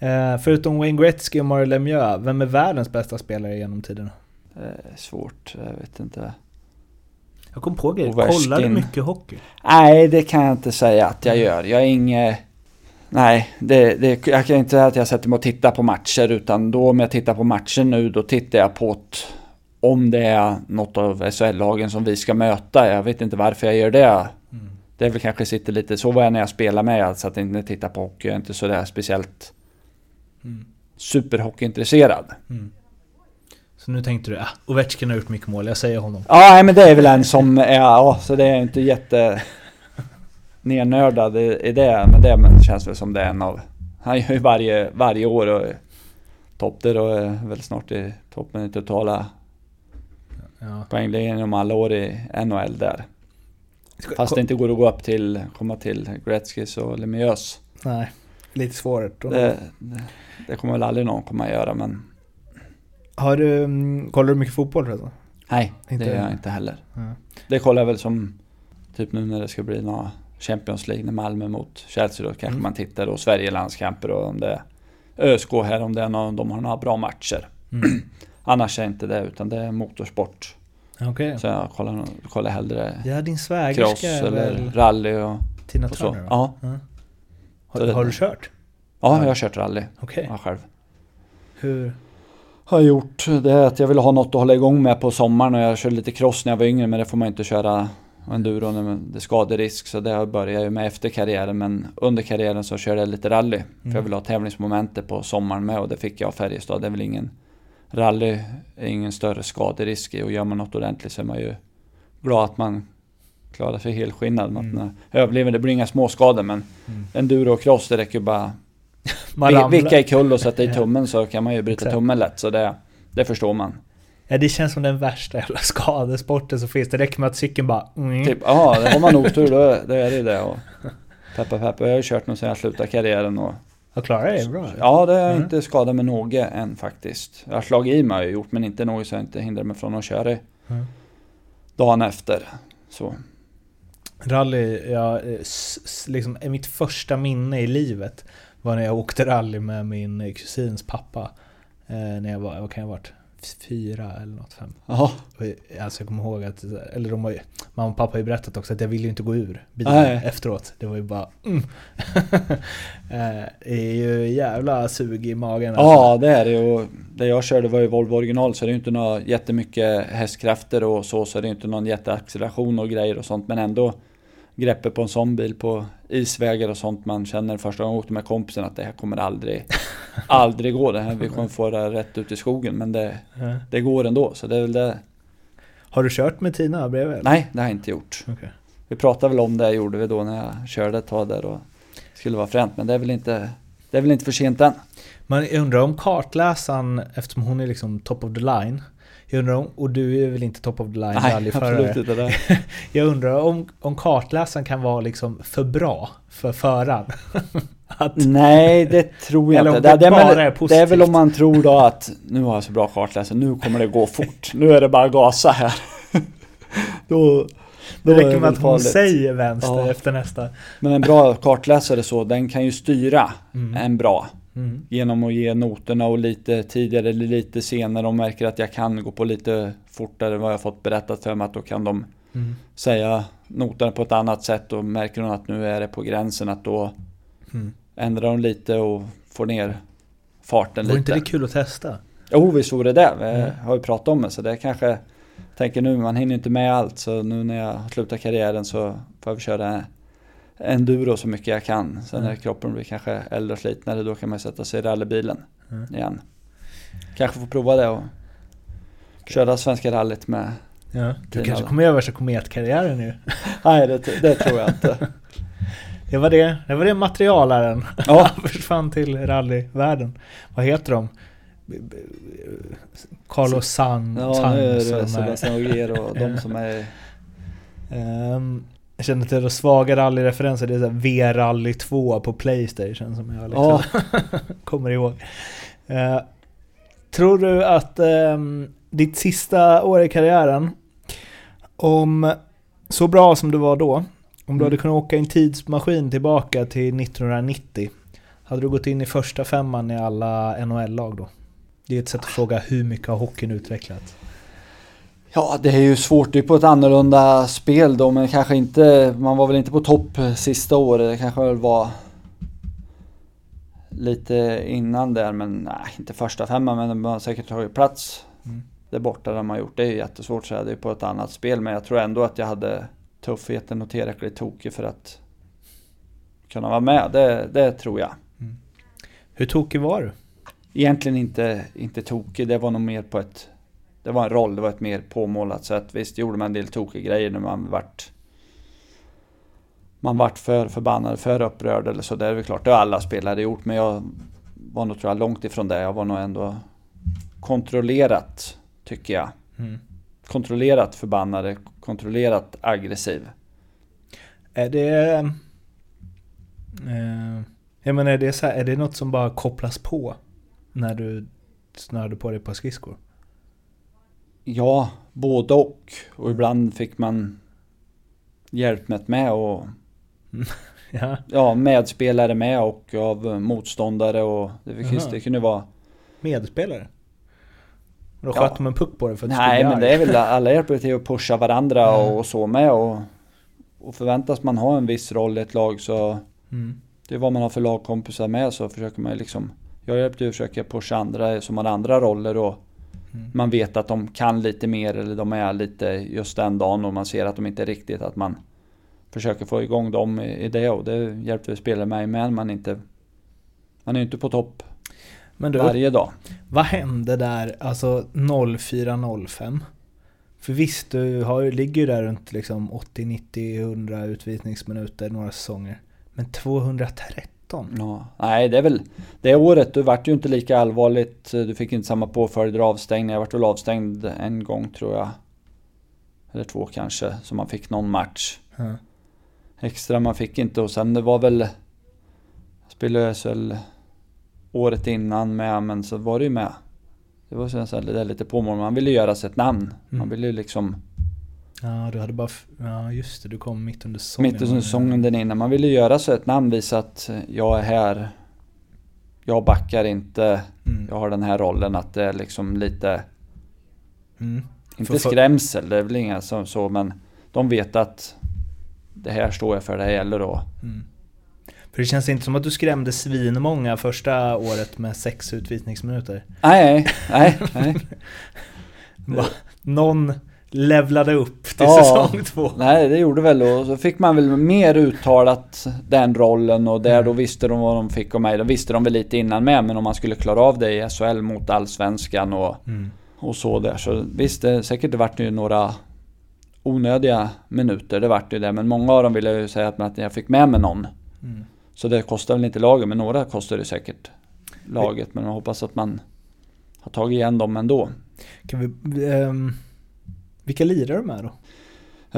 Speaker 2: Eh, förutom Wayne Gretzky och Mario Lemieux, vem är världens bästa spelare genom tiderna?
Speaker 1: det är svårt. Jag vet inte.
Speaker 2: Jag kom på grejer. Du mycket hockey?
Speaker 1: Nej, det kan jag inte säga att jag gör. Jag är inget... Nej, det, det, jag kan inte säga att jag sätter mig och tittar på matcher utan då om jag tittar på matcher nu då tittar jag på ett, om det är något av SHL-lagen som vi ska möta. Jag vet inte varför jag gör det. Det är väl kanske sitter lite så var jag när jag spelar med, alltså att jag inte tittar på hockey. Jag är inte sådär speciellt superhockeyintresserad.
Speaker 2: Så nu tänkte du, ah, Ovechkin har gjort mycket mål, jag säger honom.
Speaker 1: Ja, men det är väl en som är, ja, så det är inte jätte nernördad i, det. Men det känns väl som det är en av, han gör ju varje, varje år och topp där och är väl snart i toppen i totala
Speaker 2: Ja.
Speaker 1: poängligan genom alla år i NHL där. Fast det inte går att gå upp till, komma till Gretzkys och Lemieux.
Speaker 2: Nej, lite svårt.
Speaker 1: Det, det, det kommer väl aldrig någon komma att göra men
Speaker 2: Har du, mm, kollar du mycket fotboll förresten?
Speaker 1: nej,
Speaker 2: Inte
Speaker 1: det gör jag
Speaker 2: heller.
Speaker 1: inte heller.
Speaker 2: Ja.
Speaker 1: Det kollar jag väl som typ nu när det ska bli några Champions League när Malmö mot Chelsea då kanske
Speaker 2: Mm.
Speaker 1: man tittar och Sverige-landskamper och om det är ÖSK här om det är någon, de har några bra matcher.
Speaker 2: Mm.
Speaker 1: Annars är inte det utan det är motorsport.
Speaker 2: Okej.
Speaker 1: Så jag kollar, kollar hellre
Speaker 2: Ja, din
Speaker 1: cross eller rally och,
Speaker 2: Tina
Speaker 1: och så.
Speaker 2: Turner?
Speaker 1: Ja,
Speaker 2: Har,
Speaker 1: Så det-
Speaker 2: har du kört?
Speaker 1: ja, jag har kört rally
Speaker 2: Okej.
Speaker 1: ja, själv.
Speaker 2: Hur?
Speaker 1: Har gjort det är att jag vill ha något att hålla igång med på sommaren och jag körde lite cross när jag var yngre men det får man inte köra enduro när man- det är skaderisk så det började jag ju med efter karriären men under karriären så körde jag lite rally. För jag vill ha tävlingsmomentet på sommaren med och det fick jag av Färjestad. Det är väl ingen rally, ingen större skaderisk i och gör man något ordentligt så är man ju glad att man klarar sig helskinnad. Mm. Att man överlever, det blir inga småskador men enduro och cross det räcker ju bara
Speaker 2: Man
Speaker 1: vi- vicka i kull och sätta i tummen så kan man ju bryta
Speaker 2: Exakt.
Speaker 1: tummen lätt så det, det förstår man.
Speaker 2: Ja, det känns som den värsta jävla skadesporten som finns. Det räcker med att cykeln bara... Mm.
Speaker 1: Typ, ja, har man otur då, då är det ju det. Och peppa peppa, jag har ju kört nu sedan jag slutade karriären och
Speaker 2: Jag klarar det bra.
Speaker 1: Ja, det har jag
Speaker 2: Mm.
Speaker 1: inte skadat med något än faktiskt. Jag har slagit i mig har jag gjort, men inte något så jag inte hindrar mig från att köra
Speaker 2: Mm.
Speaker 1: dagen efter. Så.
Speaker 2: Rally, ja, liksom, mitt första minne i livet var när jag åkte rally med min kusins pappa. Eh, när jag var, vad kan jag ha varit? Fyra eller något, fem. Och, eh, Alltså jag kommer ihåg att, eller de var ju, mamma och pappa har ju berättat också att jag ville ju inte gå ur bilen
Speaker 1: Nej.
Speaker 2: efteråt. Det var ju bara mm. Eh, Det är ju jävla sug i magen alltså.
Speaker 1: ja det är det och det jag körde var ju Volvo original så det är ju inte några jättemycket hästkrafter och så, så det är ju inte någon jätteacceleration och grejer och sånt men ändå greppet på en sån bil på isvägar och sånt man känner första gången jag åkte med kompisen att det här kommer aldrig, aldrig gå. Det här, vi kommer få det rätt ut i skogen men det,
Speaker 2: Ja.
Speaker 1: det går ändå så det är väl det.
Speaker 2: Har du kört med Tina bredvid? eller?
Speaker 1: Nej, det har jag inte gjort.
Speaker 2: Okej.
Speaker 1: Vi pratade väl om det gjorde vi då när jag körde ett tag där och skulle vara fränt men det är väl inte det är väl inte för sent än.
Speaker 2: Jag undrar om kartläsaren, eftersom hon är liksom top of the line. Jag undrar om, och du är väl inte top of the line
Speaker 1: Nej,
Speaker 2: rallyförare?
Speaker 1: absolut inte det.
Speaker 2: Jag undrar om, om kartläsaren kan vara liksom för bra för föraren. att,
Speaker 1: Nej, det tror jag inte.
Speaker 2: om det
Speaker 1: är väl-
Speaker 2: är
Speaker 1: det är väl om man tror då att nu har jag så bra kartläsare, nu kommer det gå fort. Nu är det bara att gasa här. då,
Speaker 2: det
Speaker 1: då är
Speaker 2: räcker med att hon
Speaker 1: farligt.
Speaker 2: säger vänster
Speaker 1: Ja.
Speaker 2: efter nästa.
Speaker 1: Men en bra kartläsare så, den kan ju styra
Speaker 2: Mm.
Speaker 1: en bra.
Speaker 2: Mm.
Speaker 1: Genom att ge noterna och lite tidigare eller lite senare. De märker att jag kan gå på lite fortare vad jag fått berättat för mig. Att då kan de
Speaker 2: Mm.
Speaker 1: säga noterna på ett annat sätt. Och märker de att nu är det på gränsen att då
Speaker 2: Mm.
Speaker 1: ändrar de lite och får ner farten
Speaker 2: Vore
Speaker 1: lite.
Speaker 2: inte det kul att testa?
Speaker 1: Jo, visst vore det. Vi
Speaker 2: Mm.
Speaker 1: har ju pratat om det. Så det kanske tänker nu, man hinner inte med allt. Så nu när jag slutar karriären så får jag köra enduro så mycket jag kan. Sen
Speaker 2: Mm.
Speaker 1: när kroppen blir kanske äldre och slitnare då kan man sätta sig i rallybilen
Speaker 2: Mm.
Speaker 1: igen. Kanske få prova det och köra Svenska rallyt med.
Speaker 2: Ja. Du kanske kommer göra värsta kometkarriären nu.
Speaker 1: Nej, det, det tror jag inte.
Speaker 2: Det var det, det var det materialaren.
Speaker 1: Ja.
Speaker 2: Försvann till rallyvärlden. Vad heter de? Carlos San,
Speaker 1: Ja,
Speaker 2: Sainz
Speaker 1: nu är det. Sebastian Ogier och de som är...
Speaker 2: Ehm, Jag känner till att svaga rallyreferenser, det är såhär V-rally 2 på Playstation som jag liksom kommer ihåg. Eh, tror du att eh, ditt sista år i karriären, om så bra som du var då, om du
Speaker 1: Mm.
Speaker 2: hade kunnat åka i en tidsmaskin tillbaka till 1990, hade du gått in i första femman i alla NHL-lag då? Det är ett sätt att fråga hur mycket har hockeyn utvecklats?
Speaker 1: Ja, det är ju svårt. Det är på ett annorlunda spel då, men kanske inte... Man var väl inte på topp sista året. Det kanske väl var lite innan där, men nej, inte första femman, men man har säkert tagit plats
Speaker 2: Mm.
Speaker 1: där borta där man gjort. Det är jättesvårt att säga. Det är på ett annat spel, men jag tror ändå att jag hade tuffheten och tillräckligt tokig för att kunna vara med. Det, det tror jag.
Speaker 2: Hur tokig var du?
Speaker 1: Egentligen inte, inte tokig, det var nog mer på ett... Det var en roll, det var ett mer påmålat sätt. Visst gjorde man en del tokiga grejer när man vart... Man vart för förbannad, för upprörd eller så. Det är väl klart, det har alla spelare gjort. Men jag var nog tror jag långt ifrån det. Jag var nog ändå kontrollerat, tycker jag.
Speaker 2: Mm.
Speaker 1: Kontrollerat förbannade, kontrollerat aggressiv.
Speaker 2: Är det... Eh, jag menar, är det, så här, är det något som bara kopplas på när du snörde på dig på skridskor?
Speaker 1: Ja, både och. Och ibland fick man hjälp med med och
Speaker 2: Ja.
Speaker 1: ja, medspelare med och av motståndare och det, fick,
Speaker 2: Jaha.
Speaker 1: det kunde vara...
Speaker 2: Medspelare? Då
Speaker 1: Ja.
Speaker 2: sköt de en puck på dig för att
Speaker 1: Nej men
Speaker 2: bli
Speaker 1: det
Speaker 2: arg.
Speaker 1: är väl alla hjälper till att pusha varandra
Speaker 2: Ja.
Speaker 1: och, så med och, och förväntas man ha en viss roll i ett lag så
Speaker 2: Mm.
Speaker 1: det är vad man har för lagkompisar med så försöker man ju liksom Jag hjälper till att försöka pusha andra som har andra roller och
Speaker 2: Mm.
Speaker 1: man vet att de kan lite mer eller de är lite just den dagen och man ser att de inte är riktigt att man försöker få igång dem i, det och det hjälpte spelare mig med man inte Man är ju inte på topp
Speaker 2: Men du,
Speaker 1: varje dag.
Speaker 2: vad hände där, alltså 04-05? För visst, du har, ligger ju där runt liksom 80, 90, 100 utvisningsminuter några säsonger. Men 213?
Speaker 1: Ja, nej, det är väl det året. Du vart ju inte lika allvarligt. Du fick inte samma påföljder avstängning. Jag vart väl avstängd en gång tror jag. Eller två kanske. Så man fick någon match
Speaker 2: Ja.
Speaker 1: extra. Man fick inte och sen det var väl... Jag spelade SHL året innan med men så var det ju med. Det var så här, det lite påmål. Man ville göra sig ett namn. Man
Speaker 2: Mm.
Speaker 1: ville ju liksom...
Speaker 2: Ja, du hade bara... Ja, just det. Du kom mitt under säsongen.
Speaker 1: Mitt under säsongen den innan. Man ville göra sig ett namn. Visa att jag är här. Jag backar inte.
Speaker 2: Mm.
Speaker 1: jag har den här rollen att det är liksom lite,
Speaker 2: Mm.
Speaker 1: inte
Speaker 2: För- för-
Speaker 1: skrämsel, det är väl inga som så, men de vet att det här står jag för, det här gäller då.
Speaker 2: Mm. För det känns inte som att du skrämde svinmånga första året med sex utvisningsminuter.
Speaker 1: Nej, nej, nej.
Speaker 2: Va? Någon levlade upp till
Speaker 1: Ja.
Speaker 2: säsong två.
Speaker 1: Nej, det gjorde väl och så fick man väl mer uttalat den rollen och där då visste de vad de fick av mig. Då visste de väl lite innan med, men om man skulle klara av det i SHL mot Allsvenskan och,
Speaker 2: Mm.
Speaker 1: och så där. Så visst, det, säkert det vart ju några onödiga minuter, det vart ju det. Men många av dem ville ju säga att jag fick med mig någon.
Speaker 2: Mm.
Speaker 1: Så det kostar väl inte laget, men några kostar det säkert laget. Men jag hoppas att man har tagit igen dem ändå.
Speaker 2: Kan vi, ehm, vilka lirar du med då?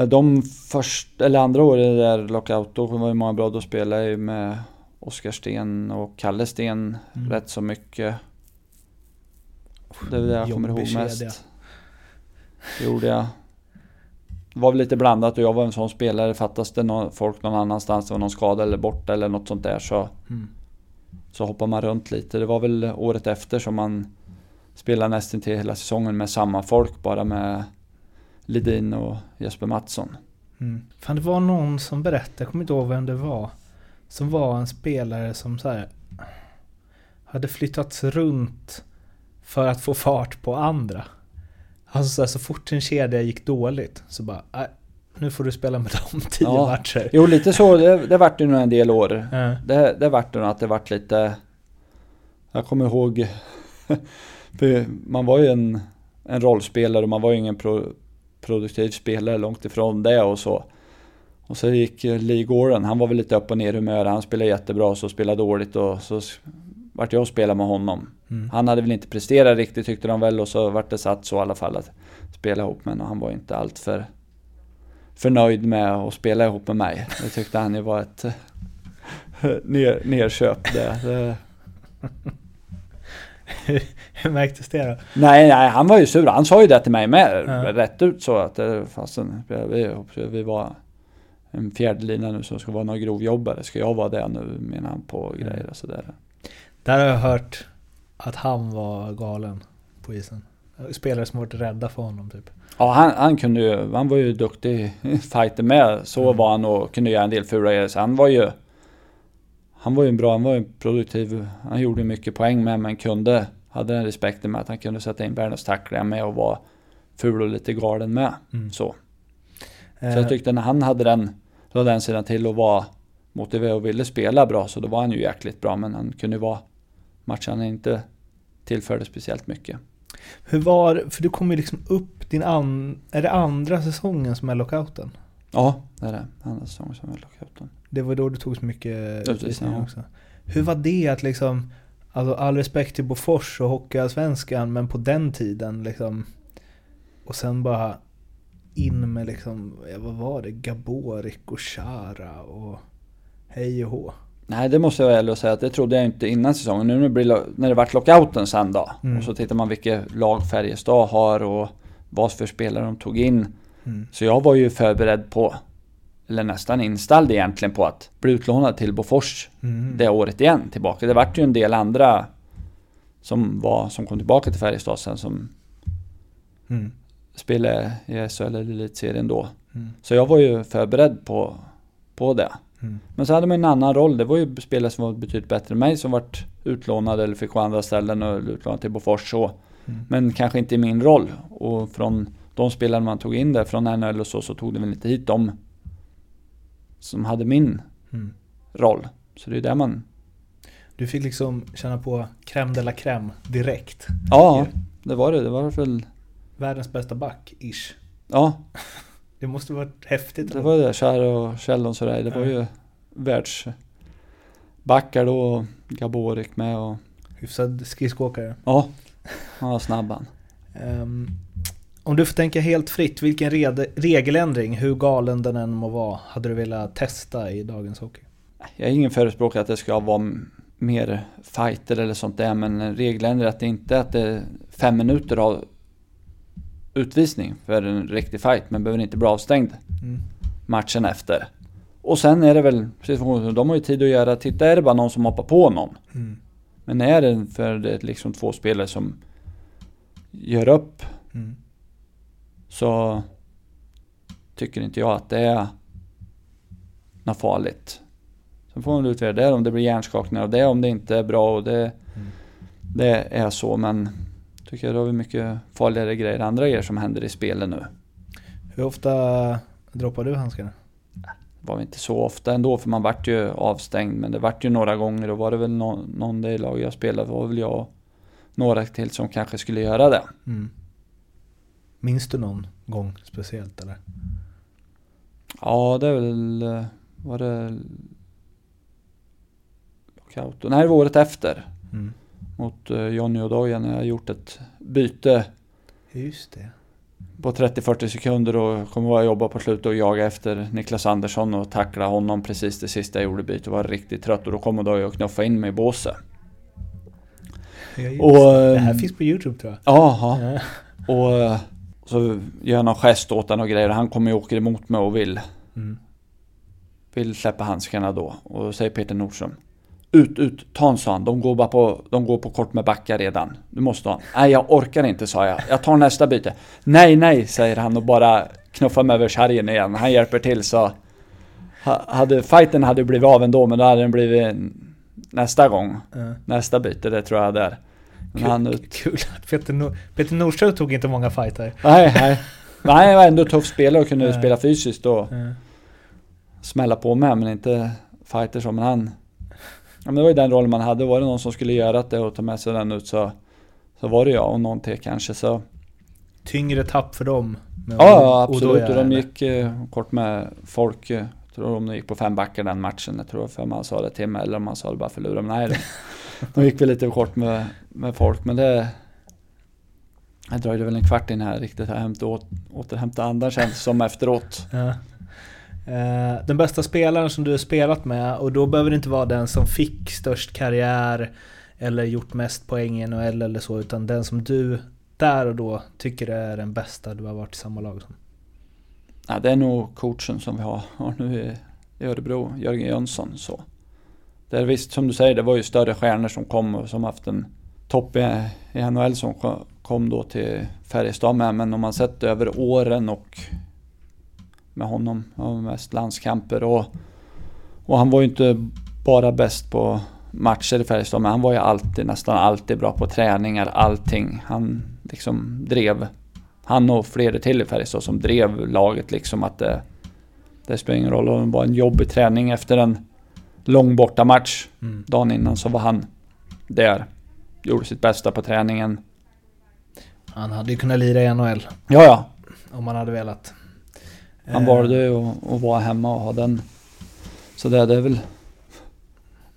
Speaker 1: Eh, De först, eller andra åren där lockout, då var det många bra. Då spelade jag ju med Oskar Sten och Kalle Sten
Speaker 2: Mm.
Speaker 1: rätt så mycket. Det är det jag kommer ihåg mest.
Speaker 2: kedja.
Speaker 1: Det gjorde jag. Det var väl lite blandat och jag var en sån spelare. Fattas det någon, folk någon annanstans, det var någon skada eller borta eller något sånt där så
Speaker 2: Mm.
Speaker 1: Så hoppar man runt lite. Det var väl året efter som man spelade nästan till hela säsongen med samma folk bara med Lidin och Jesper Mattsson.
Speaker 2: Mm. Fan det var någon som berättade, jag kommer inte ihåg vem det var. Som var en spelare som så här hade flyttats runt för att få fart på andra. Alltså så, här, så fort en kedja gick dåligt så bara, "Nej, nu får du spela med dem tio
Speaker 1: Ja.
Speaker 2: matcher.
Speaker 1: Jo lite så, det, det vart ju nog en del år.
Speaker 2: Ja.
Speaker 1: Det, det vart nog att det vart lite... Jag kommer ihåg... man var ju en, en rollspelare och man var ju ingen pro, produktiv spelare långt ifrån det och så. Och så gick eh, Lee Goren, han var väl lite upp och ner i humör. Han spelade jättebra och så spelade dåligt och så vart jag och spelade med honom.
Speaker 2: Mm.
Speaker 1: Han hade väl inte presterat riktigt tyckte de väl och så vart det satt så i alla fall att spela ihop med och han var inte allt för förnöjd med att spela ihop med mig. Det tyckte han ju var ett ner, nerköp. Det, det.
Speaker 2: Hur märktes det då?
Speaker 1: Nej, nej, han var ju sur. Han sa ju det till mig med
Speaker 2: Ja.
Speaker 1: rätt ut så att det fastän vi, vi var en fjärde lina nu som ska vara någon grovjobbare. Ska jag vara det nu menar han på grejer och sådär.
Speaker 2: Där har jag hört att han var galen på isen. Spelare som varit rädda för honom typ.
Speaker 1: Ja, han, han kunde ju, han var ju duktig fighter med. Så
Speaker 2: Mm.
Speaker 1: var han och kunde göra en del fula grejer. Så han var ju... Han var ju en bra, han var ju produktiv. Han gjorde mycket poäng med men kunde, hade den respekten med att han kunde sätta in världens tacklingar med och vara ful och lite galen med.
Speaker 2: Mm.
Speaker 1: Så. Så
Speaker 2: Eh,
Speaker 1: jag tyckte när han hade den, den sidan till och var motiverad och ville spela bra så då var han ju jäkligt bra. Men han kunde vara matchen inte tillförde speciellt mycket.
Speaker 2: Hur var för du kom ju liksom upp din an, är det andra säsongen som är lockouten?
Speaker 1: Ja, det är det. Andra säsongen som är lockouten.
Speaker 2: Det var då du tog så mycket
Speaker 1: utvisningar ja.
Speaker 2: också. Hur var det att liksom, alltså all respekt till Bofors och Hockeyallsvenskan, men på den tiden liksom, och sen bara in med liksom, vad var det, Gaborik och Chara och hej och hå.
Speaker 1: Nej, det måste jag vara ärlig och säga att det trodde jag inte innan säsongen. Nu det, när det vart lockouten sen då.
Speaker 2: Mm.
Speaker 1: Och så tittar man vilket lag Färjestad har och vad för spelare de tog in.
Speaker 2: Mm.
Speaker 1: Så jag var ju förberedd på, eller nästan inställd egentligen på att bli utlånad till Bofors
Speaker 2: Mm.
Speaker 1: det året igen tillbaka. Det vart ju en del andra som, var, som kom tillbaka till Färjestad sen som
Speaker 2: Mm.
Speaker 1: spelade i SHL eller Elitserien då.
Speaker 2: Mm.
Speaker 1: Så jag var ju förberedd på, på det.
Speaker 2: Mm.
Speaker 1: Men så hade man en annan roll. Det var ju spelare som var betydligt bättre än mig som vart utlånade eller fick gå andra ställen och utlånade till Bofors så.
Speaker 2: Mm.
Speaker 1: Men kanske inte i min roll. Och från de spelare man tog in där från NHL och så, så tog det väl inte hit de som hade min
Speaker 2: Mm.
Speaker 1: roll. Så det är där man...
Speaker 2: Du fick liksom känna på crème de la crème direkt.
Speaker 1: Ja, det var det. Det var väl...
Speaker 2: Världens bästa back, ish.
Speaker 1: Ja,
Speaker 2: Det måste varit häftigt.
Speaker 1: det var det. Kär och Kjell och sådär. Det var ju världsbackar då. och Gaborik med och...
Speaker 2: Hyfsad skridskoåkare.
Speaker 1: Ja, han var snabb han.
Speaker 2: Ehm, om du får tänka helt fritt, vilken regeländring, hur galen den än må vara, hade du velat testa i dagens hockey?
Speaker 1: Jag är ingen förespråkare att det ska vara mer fighter eller sånt där, men regeländring att det inte att det är fem minuter av utvisning för en riktig fight, men behöver inte bli avstängd
Speaker 2: Mm.
Speaker 1: matchen efter. Och sen är det väl, precis som de har ju tid att göra, titta är det bara någon som hoppar på någon.
Speaker 2: Mm.
Speaker 1: Men är det för det liksom två spelare som gör upp
Speaker 2: Mm.
Speaker 1: Så tycker inte jag att det är något farligt. Sen får man utvärdera det om det blir hjärnskakningar av det, om det inte är bra och det,
Speaker 2: Mm.
Speaker 1: det är så. Men tycker jag då har vi mycket farligare grejer, andra grejer som händer i spelet nu.
Speaker 2: Hur ofta droppar du handskarna?
Speaker 1: Det var väl inte så ofta ändå för man vart ju avstängd men det vart ju några gånger och var det väl någon, någon det lag jag spelade var väl jag och några till som kanske skulle göra det.
Speaker 2: Mm. Minns du någon gång speciellt eller?
Speaker 1: Ja, det är väl... eh, Var det... Lockout? Nej, det var året efter.
Speaker 2: Mm.
Speaker 1: Mot eh, Johnny Odoja när jag gjort ett byte
Speaker 2: Just det.
Speaker 1: på 30-40 sekunder och kom ihåg jobba på slutet och jaga efter Niklas Andersson och tackla honom precis det sista jag gjorde bytet och var riktigt trött och då kom Odoja och knuffade in mig i båset.
Speaker 2: Ja,
Speaker 1: Och,
Speaker 2: det. här
Speaker 1: ehm,
Speaker 2: finns på YouTube tror jag.
Speaker 1: Jaha.
Speaker 2: Ja.
Speaker 1: Och eh, så gör jag någon gest åt honom och grejer han kommer och åker emot mig och vill
Speaker 2: Mm.
Speaker 1: vill släppa handskarna då. Och då säger Peter Nordström. Ut, ut, ta en sån. De går bara på, de går på kort med backar redan. Du måste ha en. Nej, jag orkar inte, sa jag. Jag tar nästa byte. Nej, nej, säger han och bara knuffar mig över sargen igen. Han hjälper till så... ha- Hade, fighten hade blivit av ändå, men då hade den blivit nästa gång.
Speaker 2: Ja.
Speaker 1: Nästa byte, det tror jag där. Men han
Speaker 2: Kul,
Speaker 1: ut...
Speaker 2: kul att Peter, Nor- Peter Nordström tog inte många fighter.
Speaker 1: Nej, nej. Nej, jag var ändå tuff spelare och kunde
Speaker 2: Ja.
Speaker 1: spela fysiskt och
Speaker 2: Ja.
Speaker 1: smälla på med, men inte fighter som han... Ja, men det var ju den rollen man hade. Var det någon som skulle göra det och ta med sig den ut så, så var det jag och någon till kanske. Så,
Speaker 2: Tyngre tapp för dem.
Speaker 1: ja, ja, absolut. Och de gick eh, kort med folk. eh, Jag tror de gick på fem backar den matchen. Jag tror för man sa det till mig eller om man sa det bara för att lura. Men nej, de, gick väl lite kort med, med folk. Men det... Det dröjde väl en kvart innan jag riktigt åt, återhämtat andan känns som efteråt.
Speaker 2: Ja. Eh, den bästa spelaren som du har spelat med och då behöver det inte vara den som fick störst karriär eller gjort mest poäng i NHL eller så utan den som du där och då tycker är den bästa du har varit i samma lag som.
Speaker 1: Ja, det är nog coachen som vi har, har nu i Örebro, Jörgen Jönsson. Så. Det är visst, som du säger, det var ju större stjärnor som kom och som haft en topp i, i NHL som kom då till Färjestad med. Men om man sett över åren och med honom, mest landskamper och, och han var ju inte bara bäst på matcher i Färjestad, men han var ju alltid, nästan alltid bra på träningar, allting. Han liksom drev, han och flera till i Färjestad som drev laget liksom att det, det spelar ingen roll om det var en jobbig träning efter en lång borta match.
Speaker 2: Mm.
Speaker 1: Dagen innan så var han där, gjorde sitt bästa på träningen.
Speaker 2: Han hade ju kunnat lira i NHL
Speaker 1: Ja, ja,
Speaker 2: om han hade velat.
Speaker 1: han valde ju att, vara hemma och ha den. Så det, det är väl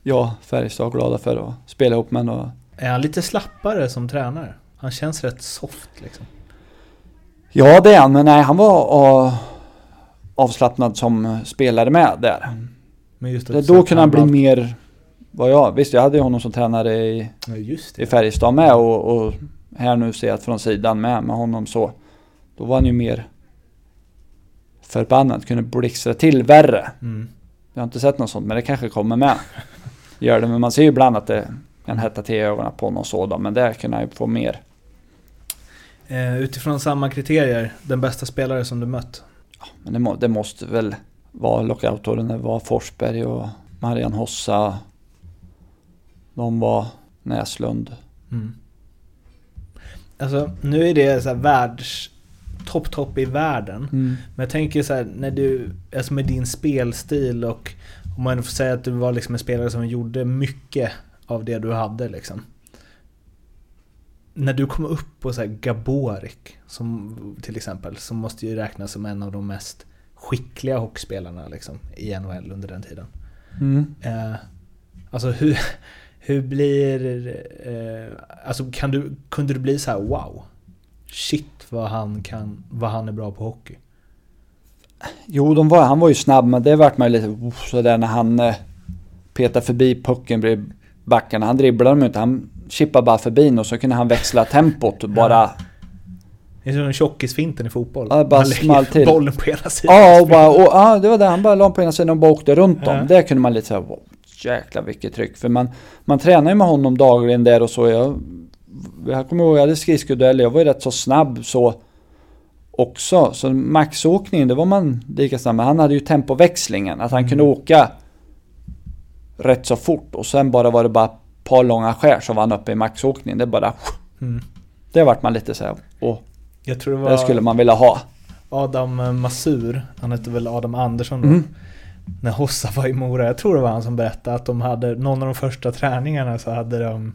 Speaker 1: jag, Färjestad, glada för att spela ihop med och
Speaker 2: Är han lite slappare som tränare? Han känns rätt soft liksom.
Speaker 1: Ja det är han, men nej han var avslappnad som spelare med där.
Speaker 2: Att
Speaker 1: då kunde han bli
Speaker 2: valt-
Speaker 1: mer, vad jag, visst jag hade ju honom som tränare i,
Speaker 2: Ja just
Speaker 1: i. Färjestad med och, och här nu ser jag från sidan med, med honom så. Då var han ju mer förbannad, kunde blixtra till värre.
Speaker 2: Mm.
Speaker 1: Jag har inte sett något sånt, men det kanske kommer med. Gör det, men man ser ju ibland att det kan hetta till ögonen på någon sådan, men där kan han ju få mer.
Speaker 2: Eh, utifrån samma kriterier, den bästa spelare som du mött?
Speaker 1: Men det, må, det måste väl vara lockoutåren, det var Forsberg och Marian Hossa. De var Näslund.
Speaker 2: Mm. Alltså nu är det så här världs... Topp, topp i världen. Men jag tänker så här, när du, alltså med din spelstil och om man får säga att du var liksom en spelare som gjorde mycket av det du hade liksom. När du kom upp på så här Gaborik, som till exempel, som måste ju räknas som en av de mest skickliga hockeyspelarna liksom, i NHL under den tiden.
Speaker 1: Mm.
Speaker 2: Eh, alltså hur, hur blir... Eh, alltså kan du, kunde du bli så här wow? Shit vad han, kan, vad han är bra på hockey.
Speaker 1: Jo, de var, han var ju snabb, men det vart man ju lite uff, sådär när han eh, petade förbi pucken bredvid backarna. Han dribblade dem inte, han chippade bara förbi och så kunde han växla tempot bara...
Speaker 2: Det är som tjockisfinten i fotboll.
Speaker 1: Ja, bara small till.
Speaker 2: bollen på ena sidan.
Speaker 1: Ja, och bara, och, ja, det var det. Han bara la på ena sidan och bara åkte runt dem.
Speaker 2: Ja.
Speaker 1: Där kunde man lite såhär, wow, jäklar vilket tryck. För man, man tränar ju med honom dagligen där och så. Jag, jag kommer ihåg, jag hade skridskodueller, jag var ju rätt så snabb så också. Så maxåkningen, det var man lika snabb med. Han hade ju tempoväxlingen, att han
Speaker 2: Mm.
Speaker 1: kunde åka rätt så fort. Och sen bara var det bara ett par långa skär så var han uppe i maxåkningen. Det bara...
Speaker 2: Mm.
Speaker 1: Det vart man lite såhär, åh,
Speaker 2: Jag tror det
Speaker 1: det
Speaker 2: var
Speaker 1: skulle man vilja ha.
Speaker 2: Adam Masur, han hette väl Adam Andersson då.
Speaker 1: Mm.
Speaker 2: När Hossa var i Mora, jag tror det var han som berättade att de hade, någon av de första träningarna så hade de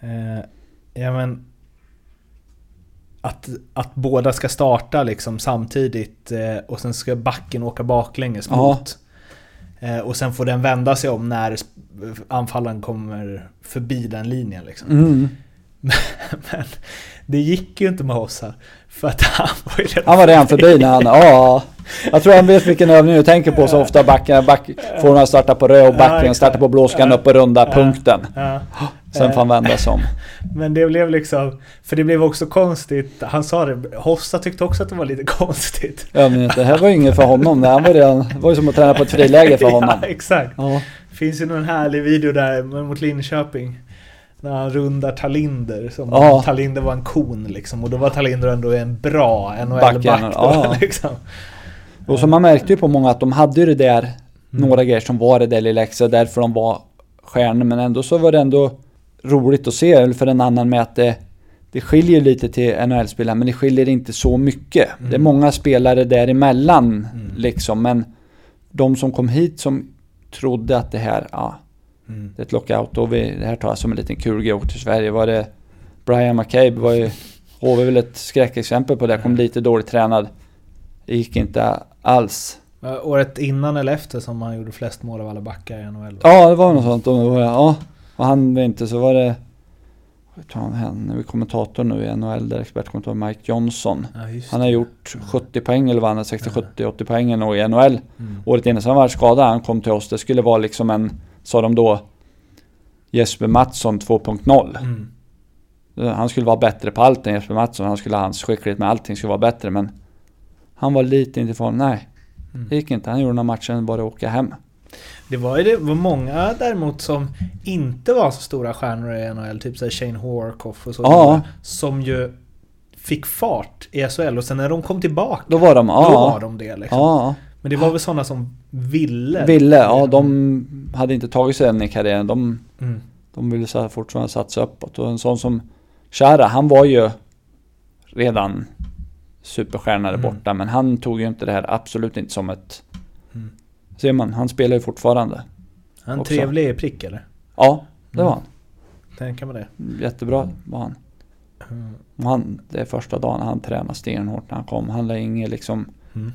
Speaker 2: eh, Ja men att, att båda ska starta liksom samtidigt eh, och sen ska backen åka baklänges
Speaker 1: Ja.
Speaker 2: mot. Eh, och sen får den vända sig om när anfallaren kommer förbi den linjen liksom.
Speaker 1: Mm.
Speaker 2: Men det gick ju inte med Hossa. För att han var ju redan
Speaker 1: Han var redan förbi när han, ja. Jag tror han vet vilken övning du tänker på så ofta backen, back, får han starta på röd och
Speaker 2: Ja,
Speaker 1: backen
Speaker 2: exakt.
Speaker 1: starta på blå ska han
Speaker 2: Ja.
Speaker 1: upp och runda
Speaker 2: Ja.
Speaker 1: punkten.
Speaker 2: Ja.
Speaker 1: Sen får han vända sig om.
Speaker 2: Men det blev liksom, för det blev också konstigt, han sa det, Hossa tyckte också att det var lite konstigt.
Speaker 1: Övningen, det här var ju inget för honom. Han var redan, det var ju som att träna på ett friläger för honom.
Speaker 2: Ja, exakt.
Speaker 1: Ja.
Speaker 2: Finns ju någon härlig video där mot Linköping. När han rundar Talinder, som
Speaker 1: Ja.
Speaker 2: Talinder var en kon liksom. Och då var Talinder ändå en bra NHL-back
Speaker 1: ja.
Speaker 2: liksom.
Speaker 1: Och så man märkte ju på många att de hade ju det där,
Speaker 2: Mm.
Speaker 1: några grejer som var det där lilla extra, därför de var stjärnor. Men ändå så var det ändå roligt att se, för en annan med att det, det skiljer lite till NHL-spelare, men det skiljer inte så mycket. Det är många spelare däremellan
Speaker 2: Mm.
Speaker 1: liksom, men de som kom hit som trodde att det här, ja,
Speaker 2: Mm.
Speaker 1: det är ett lockout och vi, det här tar jag som en liten kul grej till Sverige. Var det Brian McCabe var ju, HV är väl ett skräckexempel på det, kom lite dåligt tränad. Det gick inte alls.
Speaker 2: Året innan eller efter som han gjorde flest mål av alla backar i NHL.
Speaker 1: Ja, det var något sånt. Ja, och han var inte så var det vad han nu är kommentator nu i NHL, där expertkommentator Mike Johnson.
Speaker 2: Ja,
Speaker 1: Han har gjort 70 poäng eller vad han är, 60, 70, 80 poäng i NHL.
Speaker 2: Mm.
Speaker 1: Året innan, sen var han skadad, han kom till oss. Det skulle vara liksom en, sa de då, Jesper Mattsson 2.0.
Speaker 2: Mm.
Speaker 1: Han skulle vara bättre på allt än Jesper Mattsson. Han skulle ha hans skicklighet med allting skulle vara bättre men han var lite inte ifrån. Nej,
Speaker 2: Mm.
Speaker 1: det gick inte. Han gjorde några matcher bara åka hem.
Speaker 2: Det var ju det var många däremot som inte var så stora stjärnor i NHL, typ såhär Shane Horkoff och så.
Speaker 1: Ja.
Speaker 2: Som ju fick fart i SHL och sen när de kom tillbaka,
Speaker 1: Då var de,
Speaker 2: då
Speaker 1: ja.
Speaker 2: var de det liksom.
Speaker 1: Ja,
Speaker 2: Men det var väl sådana som ville?
Speaker 1: ville. Ja, de hade inte tagit sig än i karriären. De,
Speaker 2: Mm.
Speaker 1: de ville så här fortfarande satsa uppåt. Och en sån som Chara, han var ju redan superstjärna där
Speaker 2: Mm.
Speaker 1: borta. Men han tog ju inte det här absolut inte som ett...
Speaker 2: Mm.
Speaker 1: Ser man, han spelar ju fortfarande.
Speaker 2: Han är
Speaker 1: Också.
Speaker 2: trevlig prick eller?
Speaker 1: Ja, det
Speaker 2: Mm.
Speaker 1: var han.
Speaker 2: Tänker man det.
Speaker 1: Jättebra var han.
Speaker 2: Mm.
Speaker 1: Han, det är första dagen han tränade stenhårt när han kom. Han la inget liksom
Speaker 2: Mm.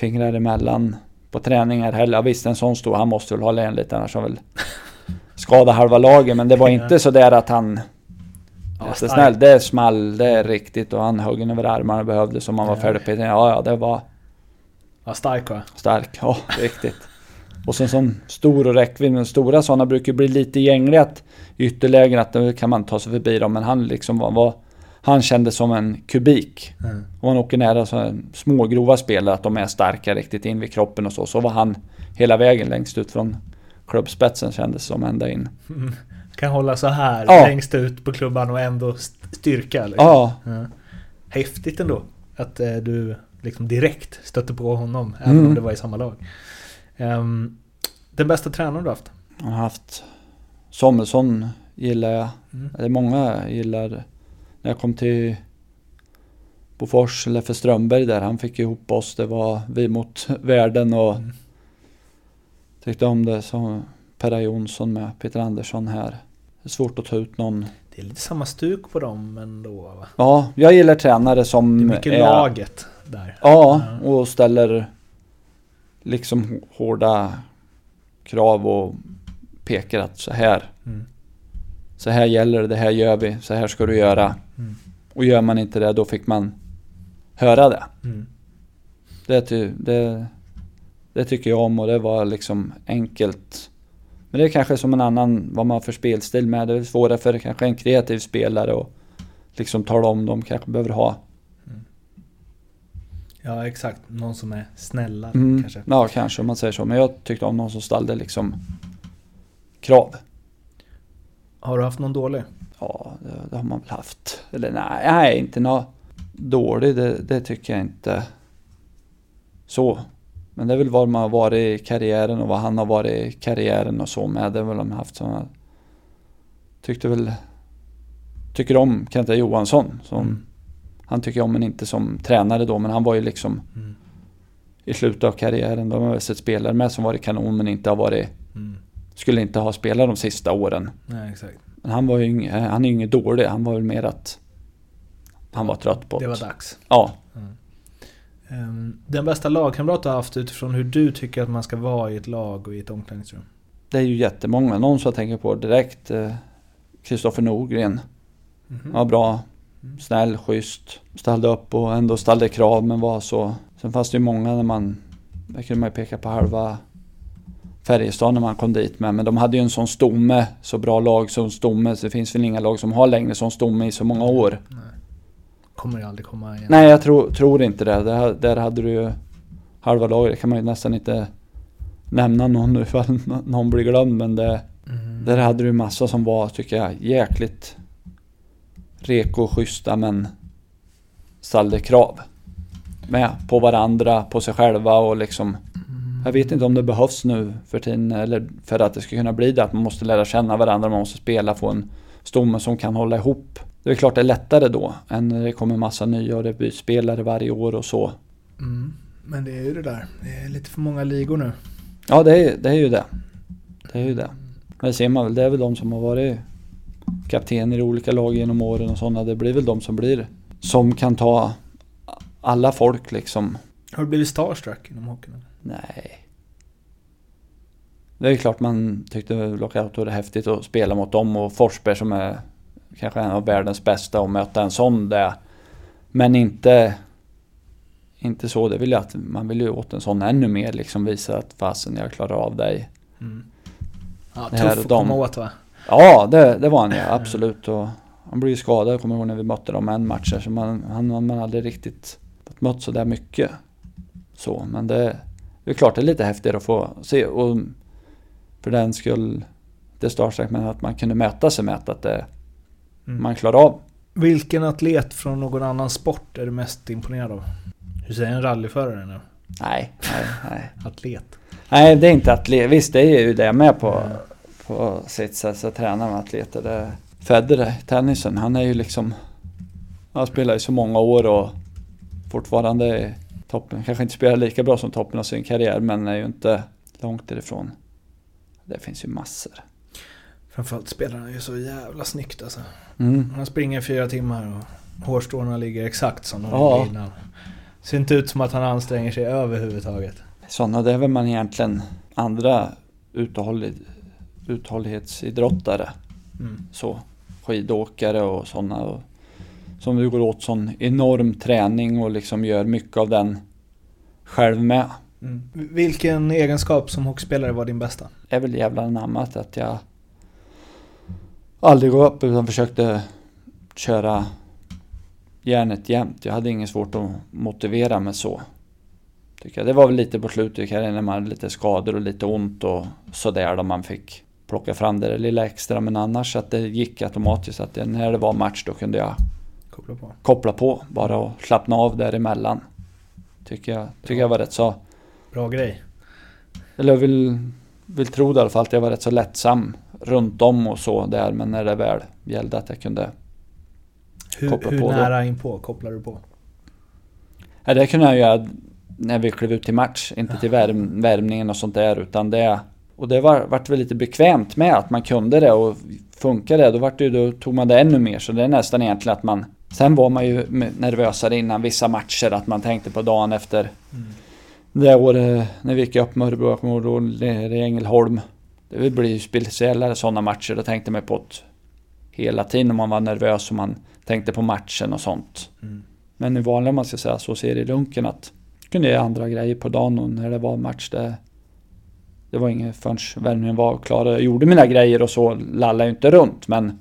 Speaker 1: Fingrar emellan på träningar heller. Ja, visst en sån stor, han måste väl hålla en lite annars har väl skada halva laget. Men det var inte så där att han
Speaker 2: Ja,
Speaker 1: jättesnäll. Det small, det är riktigt och han högg över armarna behövde som han var
Speaker 2: Ja.
Speaker 1: färdig på. Ja, ja, det var
Speaker 2: Ja, stark va?
Speaker 1: stark. Ja, riktigt. Och sen sån stor och räckvidd. Men stora sådana brukar bli lite gängliga att ytterlägen att då kan man ta sig förbi dem. Men han liksom var, var han kände som en kubik.
Speaker 2: Mm.
Speaker 1: Och han åker nära så små grova spelare att de är starka riktigt in vid kroppen och så. Så var han hela vägen längst ut från klubbspetsen kändes som ända in.
Speaker 2: Kan hålla så här
Speaker 1: Ja.
Speaker 2: längst ut på klubban och ändå st- styrka. Liksom.
Speaker 1: Ja,
Speaker 2: Ja. Häftigt ändå att eh, du liksom direkt stötte på honom, även
Speaker 1: Mm.
Speaker 2: om det var i samma lag. Ehm, den bästa tränaren du haft?
Speaker 1: jag har haft Samuelsson gillar jag.
Speaker 2: Mm.
Speaker 1: Är många gillar. När jag kom till Bofors, Leffe Strömberg där, han fick ihop oss. Det var vi mot världen och
Speaker 2: Mm.
Speaker 1: tyckte om det. Så Perra Jonsson med Peter Andersson här. Det är svårt att ta ut någon.
Speaker 2: Det är lite samma stuk på dem ändå va?
Speaker 1: Ja, jag gillar tränare som
Speaker 2: Det är mycket laget där.
Speaker 1: Ja,
Speaker 2: Ja.
Speaker 1: och ställer liksom hårda krav och pekar att så här,
Speaker 2: Mm.
Speaker 1: Så här gäller det, det här gör vi, så här ska du göra.
Speaker 2: Mm.
Speaker 1: Och gör man inte det, då fick man höra det.
Speaker 2: Mm.
Speaker 1: Det, ty, det, det tycker jag om och det var liksom enkelt. Men det är kanske som en annan, vad man har för spelstil med. Det är svårare för kanske en kreativ spelare och liksom tala om de kanske behöver ha.
Speaker 2: Ja exakt, någon som är snällare
Speaker 1: Mm.
Speaker 2: kanske.
Speaker 1: Ja, kanske om man säger så. Men jag tyckte om någon som ställde liksom krav.
Speaker 2: Har du haft någon dålig?
Speaker 1: Ja, det, det har man väl haft. Eller nej, nej inte något dålig. Det, det tycker jag inte. Så. Men det är väl vad man har varit i karriären och vad han har varit i karriären och så med. Det är väl de haft sådana. Tyckte väl. Tycker om Kenta Johansson. Som,
Speaker 2: Mm.
Speaker 1: Han tycker om men inte som tränare då. Men han var ju liksom
Speaker 2: Mm.
Speaker 1: i slutet av karriären. De har väl sett spelare med som varit kanon men inte har varit
Speaker 2: Mm.
Speaker 1: Skulle inte ha spelat de sista åren.
Speaker 2: Nej exakt.
Speaker 1: Men han var ju ing, han är ju inget dålig, han var väl mer att han var trött på
Speaker 2: Det
Speaker 1: det.
Speaker 2: var dags.
Speaker 1: Ja,
Speaker 2: Ehm, den bästa lagkamrat du har haft utifrån hur du tycker att man ska vara i ett lag och i ett omklädningsrum?
Speaker 1: det är ju jättemånga. Någon som jag tänker på direkt, eh, Kristoffer Norgren.
Speaker 2: Mhm.
Speaker 1: Han var bra, snäll, schysst. Ställde upp och ändå ställde krav men var så. Sen fanns det ju många när man, där kunde man ju peka på halva Färjestad när man kom dit med. Men de hade ju en sån stomme, så bra lag som stomme. Så det finns väl inga lag som har längre sån stomme i så många år.
Speaker 2: Kommer ju aldrig komma igen.
Speaker 1: Nej, jag tror, tror inte det. Där, där hade du ju halva laget. Det kan man ju nästan inte nämna någon nu ifall nå- någon blir glömd. Men det,
Speaker 2: Mm.
Speaker 1: där hade du ju massa som var, tycker jag, jäkligt reko och schyssta men ställde krav. Med på varandra, på sig själva och liksom Jag vet inte om det behövs nu för tiden eller för att det ska kunna bli det att man måste lära känna varandra, man måste spela, få en stomme som kan hålla ihop. Det är klart det är lättare då än när det kommer massa nya och det byts spelare varje år och så.
Speaker 2: Mm. Men det är ju det där. Det är lite för många ligor nu.
Speaker 1: Ja, det är, det är ju det. Det är ju det. Men det ser man väl, det är väl de som har varit kaptener i olika lag genom åren och sådana. Det blir väl de som blir, som kan ta alla folk liksom.
Speaker 2: Har du blivit starstruck inom hockeyn?
Speaker 1: Nej. Det är klart man tyckte Lockout var häftigt att spela mot dem och Forsberg som är kanske en av världens bästa och möta en sån där. Men inte, inte så, det vill jag att man vill ju åt en sån ännu mer liksom visa att fasen jag klarar av dig.
Speaker 2: Mm. Ja,
Speaker 1: Det
Speaker 2: tuff att komma åt va?
Speaker 1: Ja, det, det var han ja, absolut. Och han blev ju skadad, jag kommer ihåg när vi mötte dem en match så man, han har man aldrig riktigt mött så där mycket. Så, men det, det är klart det är lite häftigare att få se och för den skull det starstruck men att man kunde mäta sig med att det
Speaker 2: Mm.
Speaker 1: man klarar av.
Speaker 2: Vilken atlet från någon annan sport är du mest imponerad av? Du säger en rallyförare nu.
Speaker 1: Nej, nej, nej.
Speaker 2: Atlet.
Speaker 1: Nej, det är inte atlet. Visst, det är ju det med på,
Speaker 2: Ja.
Speaker 1: på sitt sätt. Så tränar med atleter. Det, Federer, tennisen, han är ju liksom... Han spelar ju så många år och fortfarande toppen. Kanske inte spelar lika bra som toppen av sin karriär, men är ju inte långt därifrån. Det finns ju massor.
Speaker 2: Framförallt spelar han ju så jävla snyggt alltså.
Speaker 1: Mm.
Speaker 2: Han springer fyra timmar och hårstråna ligger exakt som de
Speaker 1: Ja.
Speaker 2: gjorde innan. Ser inte ut som att han anstränger sig överhuvudtaget.
Speaker 1: Sådana, väl man egentligen andra uthållig, uthållighetsidrottare.
Speaker 2: Mm.
Speaker 1: så skidåkare och sådana. Och, som du går åt sån enorm träning och liksom gör mycket av den själv med.
Speaker 2: Mm. Vilken egenskap som hockeyspelare var din bästa?
Speaker 1: är väl jävla anammat att jag aldrig gav upp utan försökte köra järnet jämt. Jag hade inget svårt att motivera mig så. Tycker jag. Det var väl lite på slutet i karriären när man hade lite skador och lite ont och sådär då man fick plocka fram det där lilla extra. Men annars att det gick automatiskt att det, när det var match då kunde jag
Speaker 2: Koppla på.
Speaker 1: koppla på bara och slappna av däremellan. Tycker jag, tycker jag var rätt så
Speaker 2: Bra grej.
Speaker 1: eller jag vill, vill tro det i alla fall att jag var rätt så lättsam runt om och så där. Men när det väl gällde att jag kunde.
Speaker 2: Hur,
Speaker 1: Koppla
Speaker 2: hur
Speaker 1: på då.
Speaker 2: nära in på kopplar du på?
Speaker 1: Ja, det kunde jag göra när vi klev ut till match. Inte till värm, värmningen och sånt där. Utan det, och det var, vart väl lite bekvämt med att man kunde det och funkade det. Då, vart det, då tog man det ännu mer. Så det är nästan egentligen att man... Sen var man ju nervösare innan vissa matcher. Att man tänkte på dagen efter. Det året när vi gick upp med Örebro, jag kommer ihåg nere i Ängelholm. Det blir ju speciellare sådana matcher. Då tänkte man på det hela tiden om man var nervös och man tänkte på matchen och sånt.
Speaker 2: Mm.
Speaker 1: Men i vanliga, om man ska säga så, ser i lunken att kunde jag andra grejer på dagen och när det var match det det var inget förrän värmningen var klar. Jag gjorde mina grejer och så lallade jag inte runt men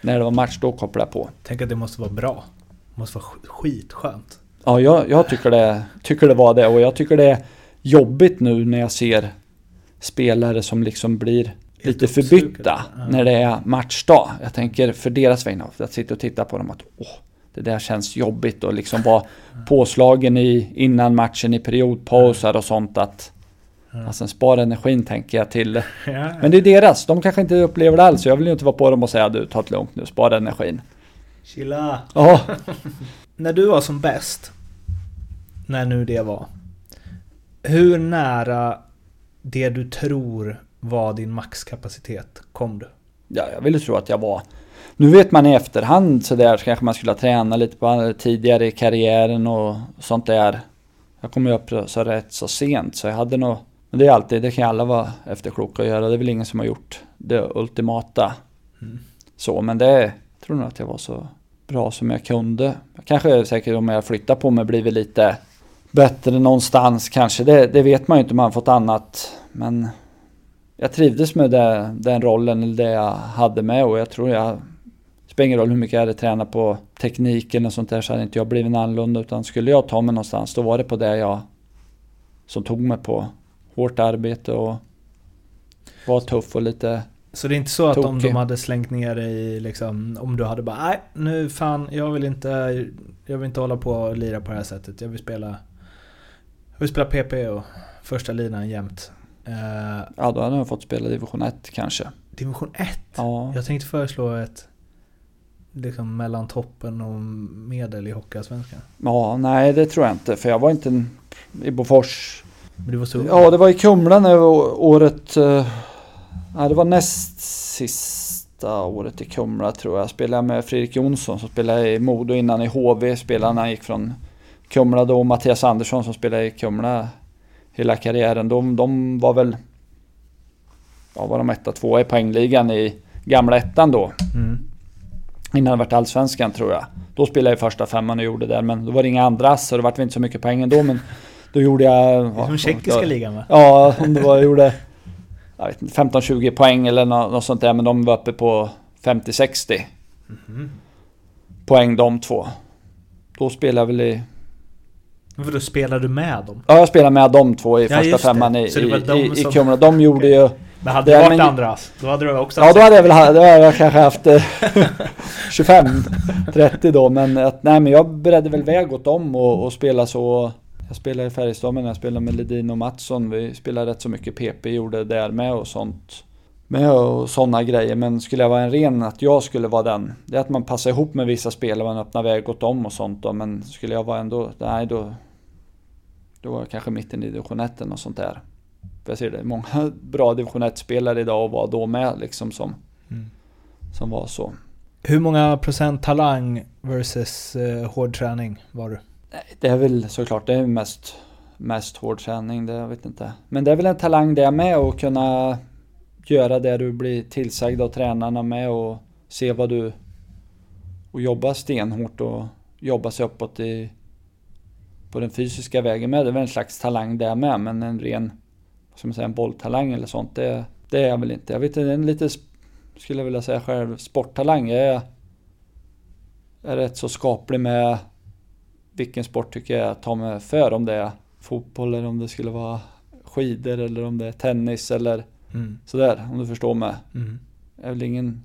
Speaker 1: när det var match då kopplade jag på.
Speaker 2: Tänk att det måste vara bra. Det måste vara sk- skitskönt.
Speaker 1: Ja, jag, jag tycker, det, tycker det var det och jag tycker det är jobbigt nu när jag ser spelare som liksom blir lite förbytta
Speaker 2: Ja.
Speaker 1: när det är matchdag. Jag tänker för deras vägnar, att sitta och titta på dem att åh, det där känns jobbigt och liksom vara påslagen i, innan matchen i periodpausar och sånt att Alltså spara energin tänker jag till.
Speaker 2: Ja.
Speaker 1: Men det är deras, de kanske inte upplever det alls. Jag vill ju inte vara på dem och säga du, ta det lugnt nu, spara energin.
Speaker 2: Chilla.
Speaker 1: Ja,
Speaker 2: När du var som bäst, när nu det var, hur nära det du tror var din maxkapacitet kom du?
Speaker 1: Ja, jag ville tro att jag var... Nu vet man i efterhand så där så kanske man skulle ha tränat lite på tidigare i karriären och sånt där. Jag kom ju upp så rätt så sent så jag hade nog... Men det är alltid, det kan alla vara efterkloka och göra. Det är väl ingen som har gjort det ultimata. Så, men det tror nog att jag var så bra som jag kunde. Kanske säkert om jag flyttar på mig blivit lite bättre någonstans kanske. Det, det vet man ju inte om man fått annat. Men jag trivdes med det, den rollen, eller det jag hade med och jag tror jag det spelar ingen roll hur mycket jag hade tränat på tekniken och sånt där så hade inte jag blivit annorlunda utan skulle jag ta mig någonstans då var det på det jag som tog mig på hårt arbete och var tuff och lite
Speaker 2: Så det är inte så att om
Speaker 1: Tokig.
Speaker 2: de hade slängt ner dig liksom, om du hade bara nej nu fan jag vill inte, jag vill inte hålla på och lira på det här sättet. Jag vill spela, jag vill spela PP och första linan jämt. Eh,
Speaker 1: ja då hade jag fått spela division 1 kanske.
Speaker 2: division 1?
Speaker 1: Ja,
Speaker 2: Jag tänkte föreslå ett liksom mellan toppen och medel i Hockeyallsvenskan.
Speaker 1: ja nej det tror jag inte för jag var inte en, i Bofors
Speaker 2: Men du var så.
Speaker 1: Ja, det var i Kumla när året... eh, Ja, det var näst sista året i Kumla tror jag. Spelade med Fredrik Jonsson som spelade i Modo innan i HV. Spelade när han gick från Kumla då. Och Mattias Andersson som spelade i Kumla hela karriären. De, de var väl... Ja, var de etta, tvåa i poängligan i gamla ettan då.
Speaker 2: Mm.
Speaker 1: Innan det vart allsvenskan tror jag. Då spelade jag första femman och gjorde det men då var det inga andra så det vart inte så mycket poäng ändå men då gjorde jag...
Speaker 2: Som tjeckiska ligan va?
Speaker 1: Ja, om det var, jag gjorde jag vet inte, 15-20 poäng eller något, sånt där men de var uppe på 50-60 poäng de två. Då spelade jag väl i...
Speaker 2: För då spelar du med dem?
Speaker 1: Ja, jag spelade med de två i
Speaker 2: Ja,
Speaker 1: första
Speaker 2: det.
Speaker 1: femman i,
Speaker 2: det
Speaker 1: i, i, i Kumla. De gjorde ju...
Speaker 2: Men hade
Speaker 1: Det-
Speaker 2: det varit
Speaker 1: men-
Speaker 2: andras, då hade du också
Speaker 1: Ja, då hade jag väl då hade jag kanske haft eh, 25-30 då. Men att, nej, men jag beredde väl väg åt dem och, och spela så. Jag spelade i Färjestad men jag spelade med Ledin och Mattsson. Vi spelade rätt så mycket PP, gjorde där med och sånt. Med och sådana grejer. Men skulle jag vara en ren att jag skulle vara den. Det är att man passar ihop med vissa spelare, man öppnar väg åt dem och sånt då. Men skulle jag vara ändå, nej då. Då var jag kanske mitten i division 1 och sånt där. För jag ser det, många bra division 1-spelare idag och var då med liksom som,
Speaker 2: Mm.
Speaker 1: som var så.
Speaker 2: Hur många procent talang versus eh, hård träning var du?
Speaker 1: Nej, Det är väl såklart, det är mest, mest hård träning, det jag vet inte. Men det är väl en talang det med att kunna göra det du blir tillsagd av tränarna med och se vad du... Och jobba stenhårt och jobba sig uppåt i... På den fysiska vägen med. Det är väl en slags talang det med, men en ren... Vad ska man säga, en bolltalang eller sånt, det, det är jag väl inte. Jag vet inte, en lite... Skulle jag vilja säga själv, sporttalang. Jag är, är rätt så skaplig med vilken sport tycker jag tar mig för. Om det är fotboll eller om det skulle vara skidor eller om det är tennis eller
Speaker 2: Mm.
Speaker 1: sådär. Om du förstår mig.
Speaker 2: Mm.
Speaker 1: Jag är väl ingen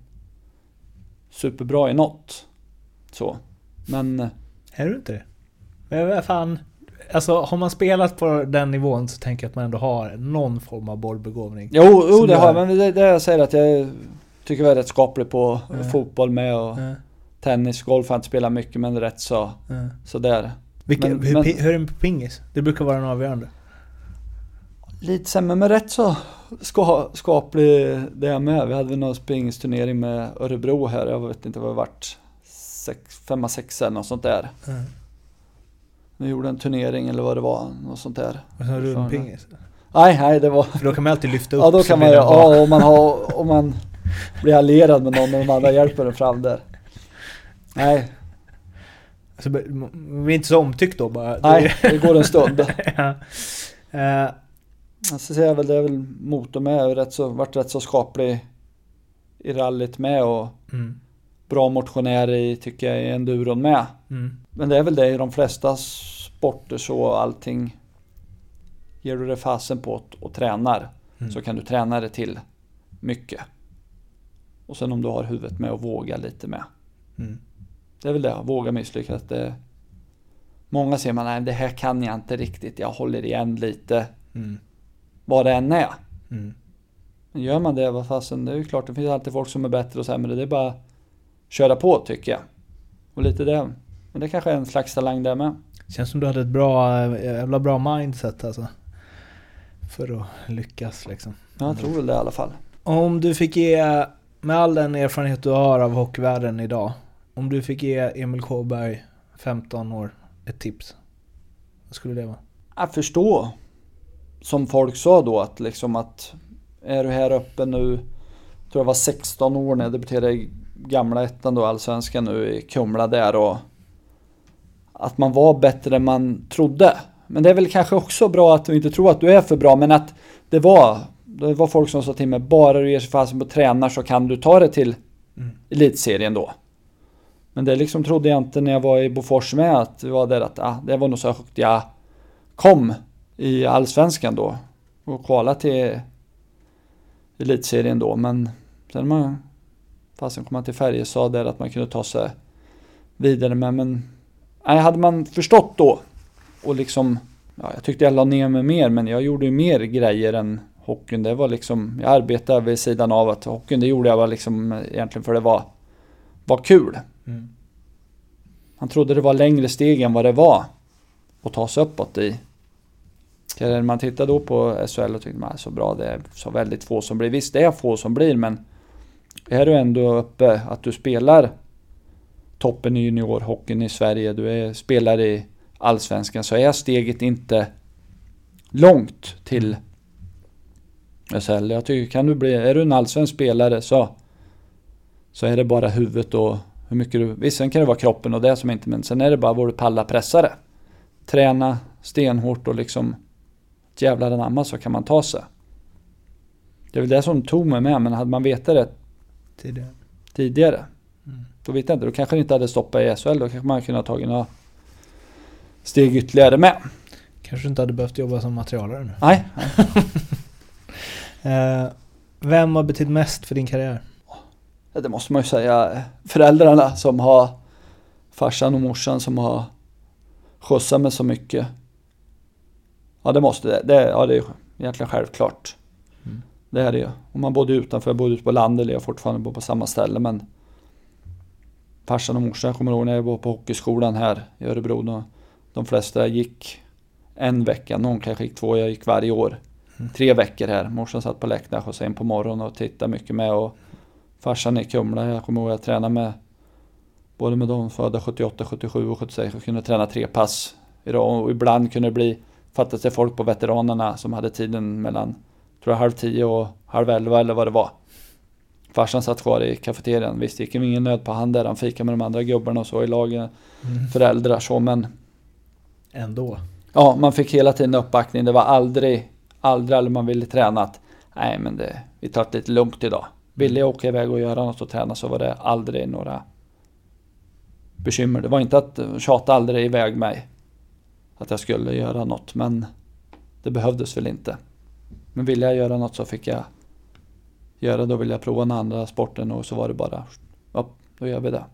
Speaker 1: superbra i något. Så. Men eh,
Speaker 2: Är du inte det? Men vad fan, alltså har man spelat på den nivån så tänker jag att man ändå har någon form av bollbegåvning.
Speaker 1: jo, jo det har jag. Men det, det jag säger att jag tycker jag är rätt skaplig på
Speaker 2: Ja.
Speaker 1: fotboll med och
Speaker 2: Ja,
Speaker 1: tennis, golf har jag inte spelat mycket men rätt så
Speaker 2: ja.
Speaker 1: sådär.
Speaker 2: Vilken,
Speaker 1: Men-
Speaker 2: hur,
Speaker 1: men-
Speaker 2: hur är det med pingis? Det brukar vara en avgörande.
Speaker 1: Lite sämre men rätt så ska, skaplig det är med. Vi hade väl någon springsturnering med Örebro här. Jag vet inte vad det vart. Sex, femma, sexa eller något sånt där.
Speaker 2: Mm.
Speaker 1: Vi gjorde en turnering eller vad det var. Något sånt där.
Speaker 2: Och så har du en pingis.
Speaker 1: Nej, nej det var...
Speaker 2: För då kan man alltid lyfta upp
Speaker 1: Ja då kan man ju, ja om man har, om man blir allierad med någon och de andra hjälper en fram där. Nej,
Speaker 2: Så blir man är inte så omtyckt då bara.
Speaker 1: nej det går en stund.
Speaker 2: ja. Eh,
Speaker 1: Så ser jag väl, det är väl motor med, rätt så, varit rätt så skaplig i rallyt med och
Speaker 2: mm.
Speaker 1: bra motionär i, tycker jag, i enduron med.
Speaker 2: Mm.
Speaker 1: Men det är väl det i de flesta sporter så allting ger du det fasen på och, och tränar
Speaker 2: Mm.
Speaker 1: så kan du träna det till mycket. Och sen om du har huvudet med och våga lite med. Det är väl det, våga misslyckas. Det, många säger man, nej det här kan jag inte riktigt, jag håller igen lite.
Speaker 2: Mm.
Speaker 1: Vad det än är.
Speaker 2: Mm.
Speaker 1: Men gör man det, vad fasen, det är ju klart, det finns alltid folk som är bättre och sämre. Det är bara att köra på tycker jag. Och lite det. Men det kanske är en slags talang det med.
Speaker 2: Känns som du hade ett bra, eh, jävla bra mindset alltså. För att lyckas liksom.
Speaker 1: Ja, jag tror väl det i alla fall.
Speaker 2: Om du fick ge, med all den erfarenhet du har av hockeyvärlden idag. Om du fick ge Emil Kåberg, 15 år, ett tips. Vad skulle det vara?
Speaker 1: Att förstå, som folk sa då, att liksom att är du här uppe nu, tror jag var 16 år när jag debuterade i gamla ettan då, allsvenskan nu i Kumla där och att man var bättre än man trodde. Men det är väl kanske också bra att du inte tror att du är för bra, men att det var, det var folk som sa till mig, bara du ger sig fasen på tränar så kan du ta det till
Speaker 2: Mm.
Speaker 1: elitserien då. Men det liksom trodde jag inte när jag var i Bofors med, att det var där att ah, det var nog så högt jag kom i allsvenskan då och kvala till elitserien då. Men sen man, fasen kom man till Färjestad där att man kunde ta sig vidare med. Men nej, hade man förstått då och liksom, ja, jag tyckte jag la ner mig mer, men jag gjorde ju mer grejer än hockeyn. Det var liksom, jag arbetade vid sidan av att hockeyn, det gjorde jag bara liksom egentligen för det var, var kul.
Speaker 2: Mm.
Speaker 1: Han trodde det var längre steg än vad det var att ta sig uppåt i. När man tittar då på SHL och tycker man är så bra, det är så väldigt få som blir. Visst, det är få som blir, men är du ändå uppe att du spelar toppen i juniorhockeyn i Sverige, du är, spelar i allsvenskan, så är steget inte långt till SHL. Jag tycker, kan du bli, är du en allsvensk spelare så, så är det bara huvudet och hur mycket du... Visst, sen kan det vara kroppen och det som inte... Men sen är det bara vad du pallar pressa det. Träna stenhårt och liksom... Jävlar anamma så kan man ta sig. Det är väl det som tog mig med, men hade man vetat det
Speaker 2: Tidigare.
Speaker 1: tidigare.
Speaker 2: Mm.
Speaker 1: Då vet jag inte, då kanske det inte hade stoppat i SHL. Då kanske man kunde ha tagit några steg ytterligare med.
Speaker 2: Kanske inte hade behövt jobba som materialare nu.
Speaker 1: Nej,
Speaker 2: Eh, vem har betytt mest för din karriär?
Speaker 1: Det måste man ju säga. Föräldrarna som har, farsan och morsan som har skjutsat mig så mycket. Ja, det måste det. ja, det är egentligen självklart.
Speaker 2: Mm.
Speaker 1: Det är det ju. Och man bodde utanför, jag bodde ute på landet, jag fortfarande bor på samma ställe men farsan och morsan, jag kommer ihåg när jag var på hockeyskolan här i Örebro. Då, de flesta gick en vecka, någon kanske gick två, jag gick varje år.
Speaker 2: Mm.
Speaker 1: Tre veckor här. Morsan satt på läktaren, skjutsade in på morgonen och tittade mycket med. Och farsan i Kumla, jag kommer ihåg att jag tränade med både med de födda 78, 77 och 76 och kunde träna tre pass idag. Och ibland kunde det bli, fattades det folk på veteranerna som hade tiden mellan, tror jag halv tio och halv elva eller vad det var. Farsan satt kvar i kafeterian. Visst, det gick ingen nöd på han där. Han fikade med de andra gubbarna och så i lagen.
Speaker 2: Mm.
Speaker 1: Föräldrar så, men
Speaker 2: Ändå.
Speaker 1: Ja, man fick hela tiden uppbackning. Det var aldrig, aldrig, aldrig man ville träna att nej men det, vi tar det lite lugnt idag. Ville jag åka iväg och göra något och träna så var det aldrig några bekymmer. Det var inte att tjata aldrig iväg mig att jag skulle göra något, men det behövdes väl inte. Men ville jag göra något så fick jag göra, då ville jag prova den andra sporten och så var det bara, ja, då gör vi det.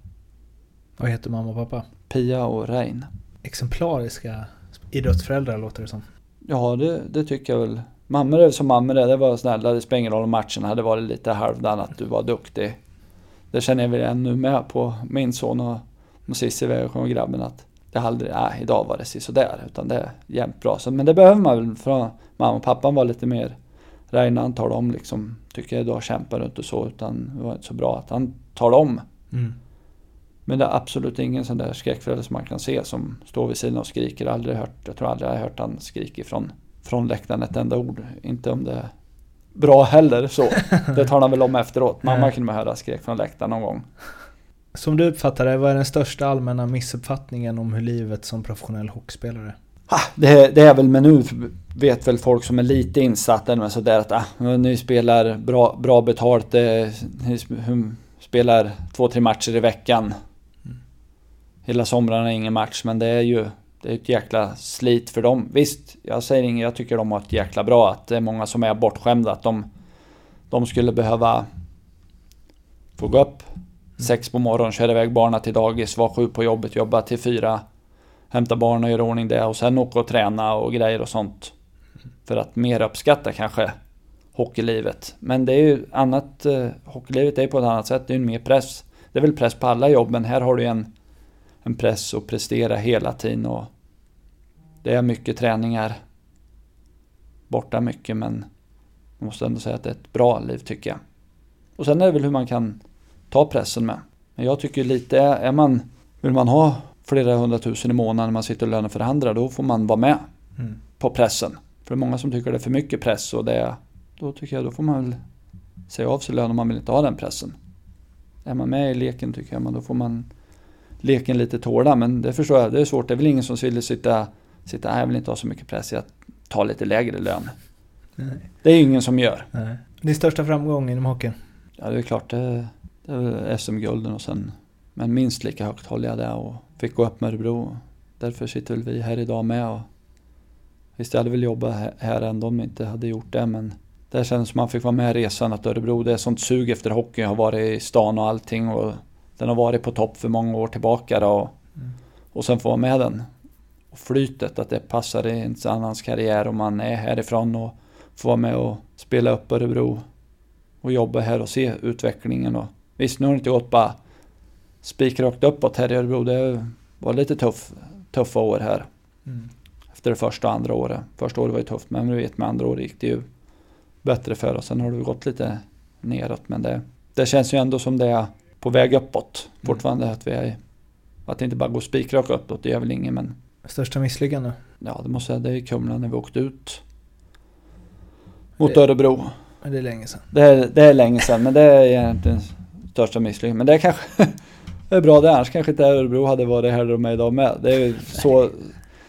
Speaker 2: Vad heter mamma och pappa?
Speaker 1: Pia och Rein.
Speaker 2: Exemplariska idrottsföräldrar låter det som.
Speaker 1: Ja, det, det tycker jag väl. Mammor är som mammor är. Det var snälla. Det spelar ingen roll om matchen hade varit lite halvdan att du var duktig. Det känner jag väl ännu med på min son och, och Cissi iväg och grabben att det har aldrig, nej idag var det sådär utan det är jämt bra. Så, men det behöver man väl från mamma och pappan var lite mer Reine han talade om liksom, tycker jag idag kämpar du inte så utan det var inte så bra att han talade om.
Speaker 2: Mm.
Speaker 1: Men det är absolut ingen sån där skräckförälder som man kan se som står vid sidan och skriker. Aldrig hört, jag tror aldrig jag har hört han skrika från, från läktaren ett enda ord. Inte om det är bra heller så. Det tar han väl om efteråt. Mamma kunde man höra skrek från läktaren någon gång.
Speaker 2: Som du uppfattar det, vad är den största allmänna missuppfattningen om hur livet som professionell hockeyspelare?
Speaker 1: Ah, det, det är väl, men nu vet väl folk som är lite insatta med sådär att ah, ni spelar bra, bra betalt, eh, ni sp- spelar två, tre matcher i veckan. Hela somrarna är ingen match, men det är ju det är ett jäkla slit för dem. Visst, jag säger inget, jag tycker de har ett jäkla bra, att det är många som är bortskämda, att de, de skulle behöva få gå upp sex på morgonen, köra iväg barnen till dagis, vara sju på jobbet, jobba till fyra, hämta barnen och göra ordning det och sen åka och träna och grejer och sånt. För att mer uppskatta kanske hockeylivet. Men det är ju annat, eh, hockeylivet är ju på ett annat sätt, det är ju mer press. Det är väl press på alla jobb, men här har du en, en press att prestera hela tiden och det är mycket träningar. Borta mycket, men jag måste ändå säga att det är ett bra liv tycker jag. Och sen är det väl hur man kan ta pressen med. Men jag tycker lite, är är man, vill man ha flera hundratusen i månaden när man sitter och löneförhandlar, då får man vara med
Speaker 2: Mm.
Speaker 1: på pressen. För det är många som tycker det är för mycket press och det, då tycker jag då får man väl säga av sig lön om man vill inte ha den pressen. Är man med i leken tycker jag, men då får man leken lite tåla. Men det förstår jag, det är svårt. Det är väl ingen som vill sitta, sitta "Nej, jag vill inte ha så mycket press, jag tar lite lägre lön.
Speaker 2: Nej.
Speaker 1: Det är ju ingen som gör.
Speaker 2: Nej. Din största framgång inom hockeyn?
Speaker 1: Ja, det är klart, det, det är SM-gulden och sen, men minst lika högt håller jag det och fick gå upp med Örebro. Därför sitter väl vi här idag med och visst, jag hade väl jobbat här- här ändå om jag inte hade gjort det, men det kändes som man fick vara med i resan att Örebro, det är sånt sug efter hockey, jag har varit i stan och allting och den har varit på topp för många år tillbaka då, och, och sen få med den. Och flytet, att det passar i en annans karriär om man är härifrån och får vara med och spela upp Örebro och jobba här och se utvecklingen. Och visst, nu har det inte gått bara spikrakt uppåt här i Örebro. Det var lite tuff, tuffa år här
Speaker 2: Mm.
Speaker 1: efter det första och andra året. Första året var ju tufft, men vi vet med andra året gick det ju bättre för oss. Sen har det gått lite neråt, men det, det känns ju ändå som det är på väg uppåt. Fortfarande att vi är, att det inte bara går spikrakt uppåt, det gör väl ingen, men
Speaker 2: Största misslyckande?
Speaker 1: ja, det måste jag säga, det är Kumla när vi åkte ut mot
Speaker 2: Det-
Speaker 1: Örebro.
Speaker 2: Det är länge sedan.
Speaker 1: Det är, det är länge sedan, men det är egentligen största misslyckandet. Men det är kanske... det är bra det, annars kanske inte Örebro hade varit här de är idag med. Det är så,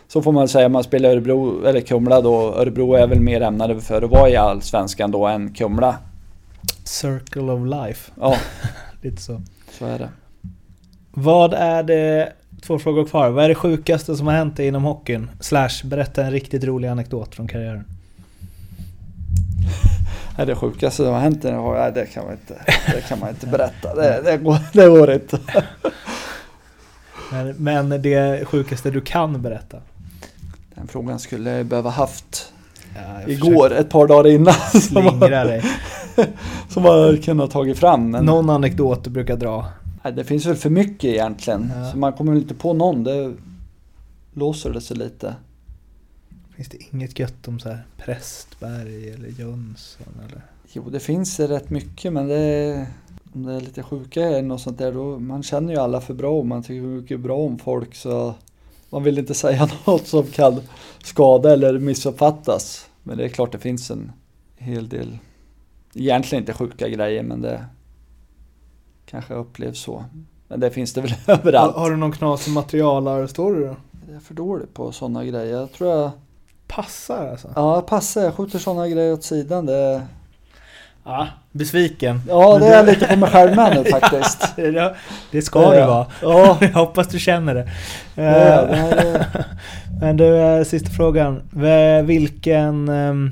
Speaker 1: så får man säga, man spelar Örebro, eller Kumla då. Örebro är väl mer ämnade för att vara i Allsvenskan då än Kumla.
Speaker 2: Circle of life.
Speaker 1: Ja,
Speaker 2: Lite så.
Speaker 1: så är det.
Speaker 2: Vad är det, två frågor kvar. Vad är det sjukaste som har hänt dig inom hockeyn? Slash, berätta en riktigt rolig anekdot från karriären.
Speaker 1: Nej, det sjukaste som har hänt, har- nej, det, kan man inte, det kan man inte berätta. Det, det, går, det går inte.
Speaker 2: Men, men det sjukaste du kan berätta?
Speaker 1: Den frågan skulle jag behöva haft
Speaker 2: Ja, jag
Speaker 1: igår, ett par dagar innan.
Speaker 2: Slingra dig.
Speaker 1: som man kunnat tagit fram. Men
Speaker 2: Någon anekdot du brukar dra?
Speaker 1: nej, det finns väl för mycket egentligen.
Speaker 2: Ja.
Speaker 1: Så man kommer inte på någon. Det låser det sig lite.
Speaker 2: Finns det inget gött om så här Prästberg eller Jönsson eller?
Speaker 1: Jo, det finns rätt mycket men det är, om det är lite sjuka eller något sånt där då, man känner ju alla för bra och man tycker mycket bra om folk så man vill inte säga något som kan skada eller missuppfattas. Men det är klart det finns en hel del, egentligen inte sjuka grejer men det kanske upplevs så. Men det finns det väl
Speaker 2: Har,
Speaker 1: överallt.
Speaker 2: har du någon knasig materialarstory då?
Speaker 1: Jag är för dålig på sådana grejer. Jag tror jag,
Speaker 2: Passar alltså?
Speaker 1: ja passar, jag skjuter sådana grejer åt sidan. Det,
Speaker 2: Ja, besviken.
Speaker 1: ja det är jag lite på mig själv med nu faktiskt.
Speaker 2: Ja, det ska du vara.
Speaker 1: Ja,
Speaker 2: Jag hoppas du känner det.
Speaker 1: Ja, det här är-
Speaker 2: Eh, Men du, eh, sista frågan. Vilken ehm,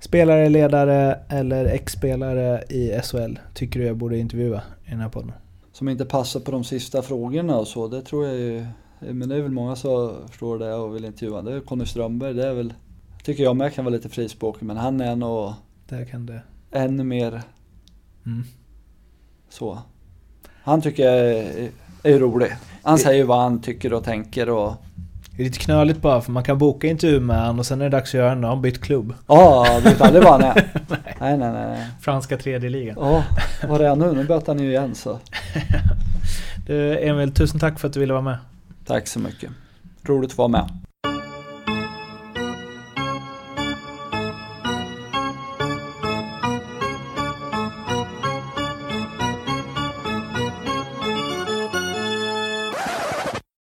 Speaker 2: spelare, ledare eller ex-spelare i SHL tycker du jag borde intervjua i den här podden?
Speaker 1: som inte passar på de sista frågorna och så. Det tror jag ju. Men det är väl många som förstår det och vill intervjua. Det är Conny Strömberg. Det är väl, tycker jag med kan vara lite frispråkig men han är nog
Speaker 2: Där kan det...
Speaker 1: ännu mer
Speaker 2: Mm.
Speaker 1: så. Han tycker jag är, är rolig. Han säger vad han tycker och tänker och
Speaker 2: Det är lite knöligt bara för man kan boka intervju med han och sen är det dags att göra den. Då har han bytt klubb.
Speaker 1: ja, vet aldrig vad han är. nej, nej, nej.
Speaker 2: Franska tredje ligan.
Speaker 1: Ja, vad är han nu? Nu böt han ju igen så.
Speaker 2: Du Emil, tusen tack för att du ville vara med.
Speaker 1: Tack så mycket. Roligt att vara med.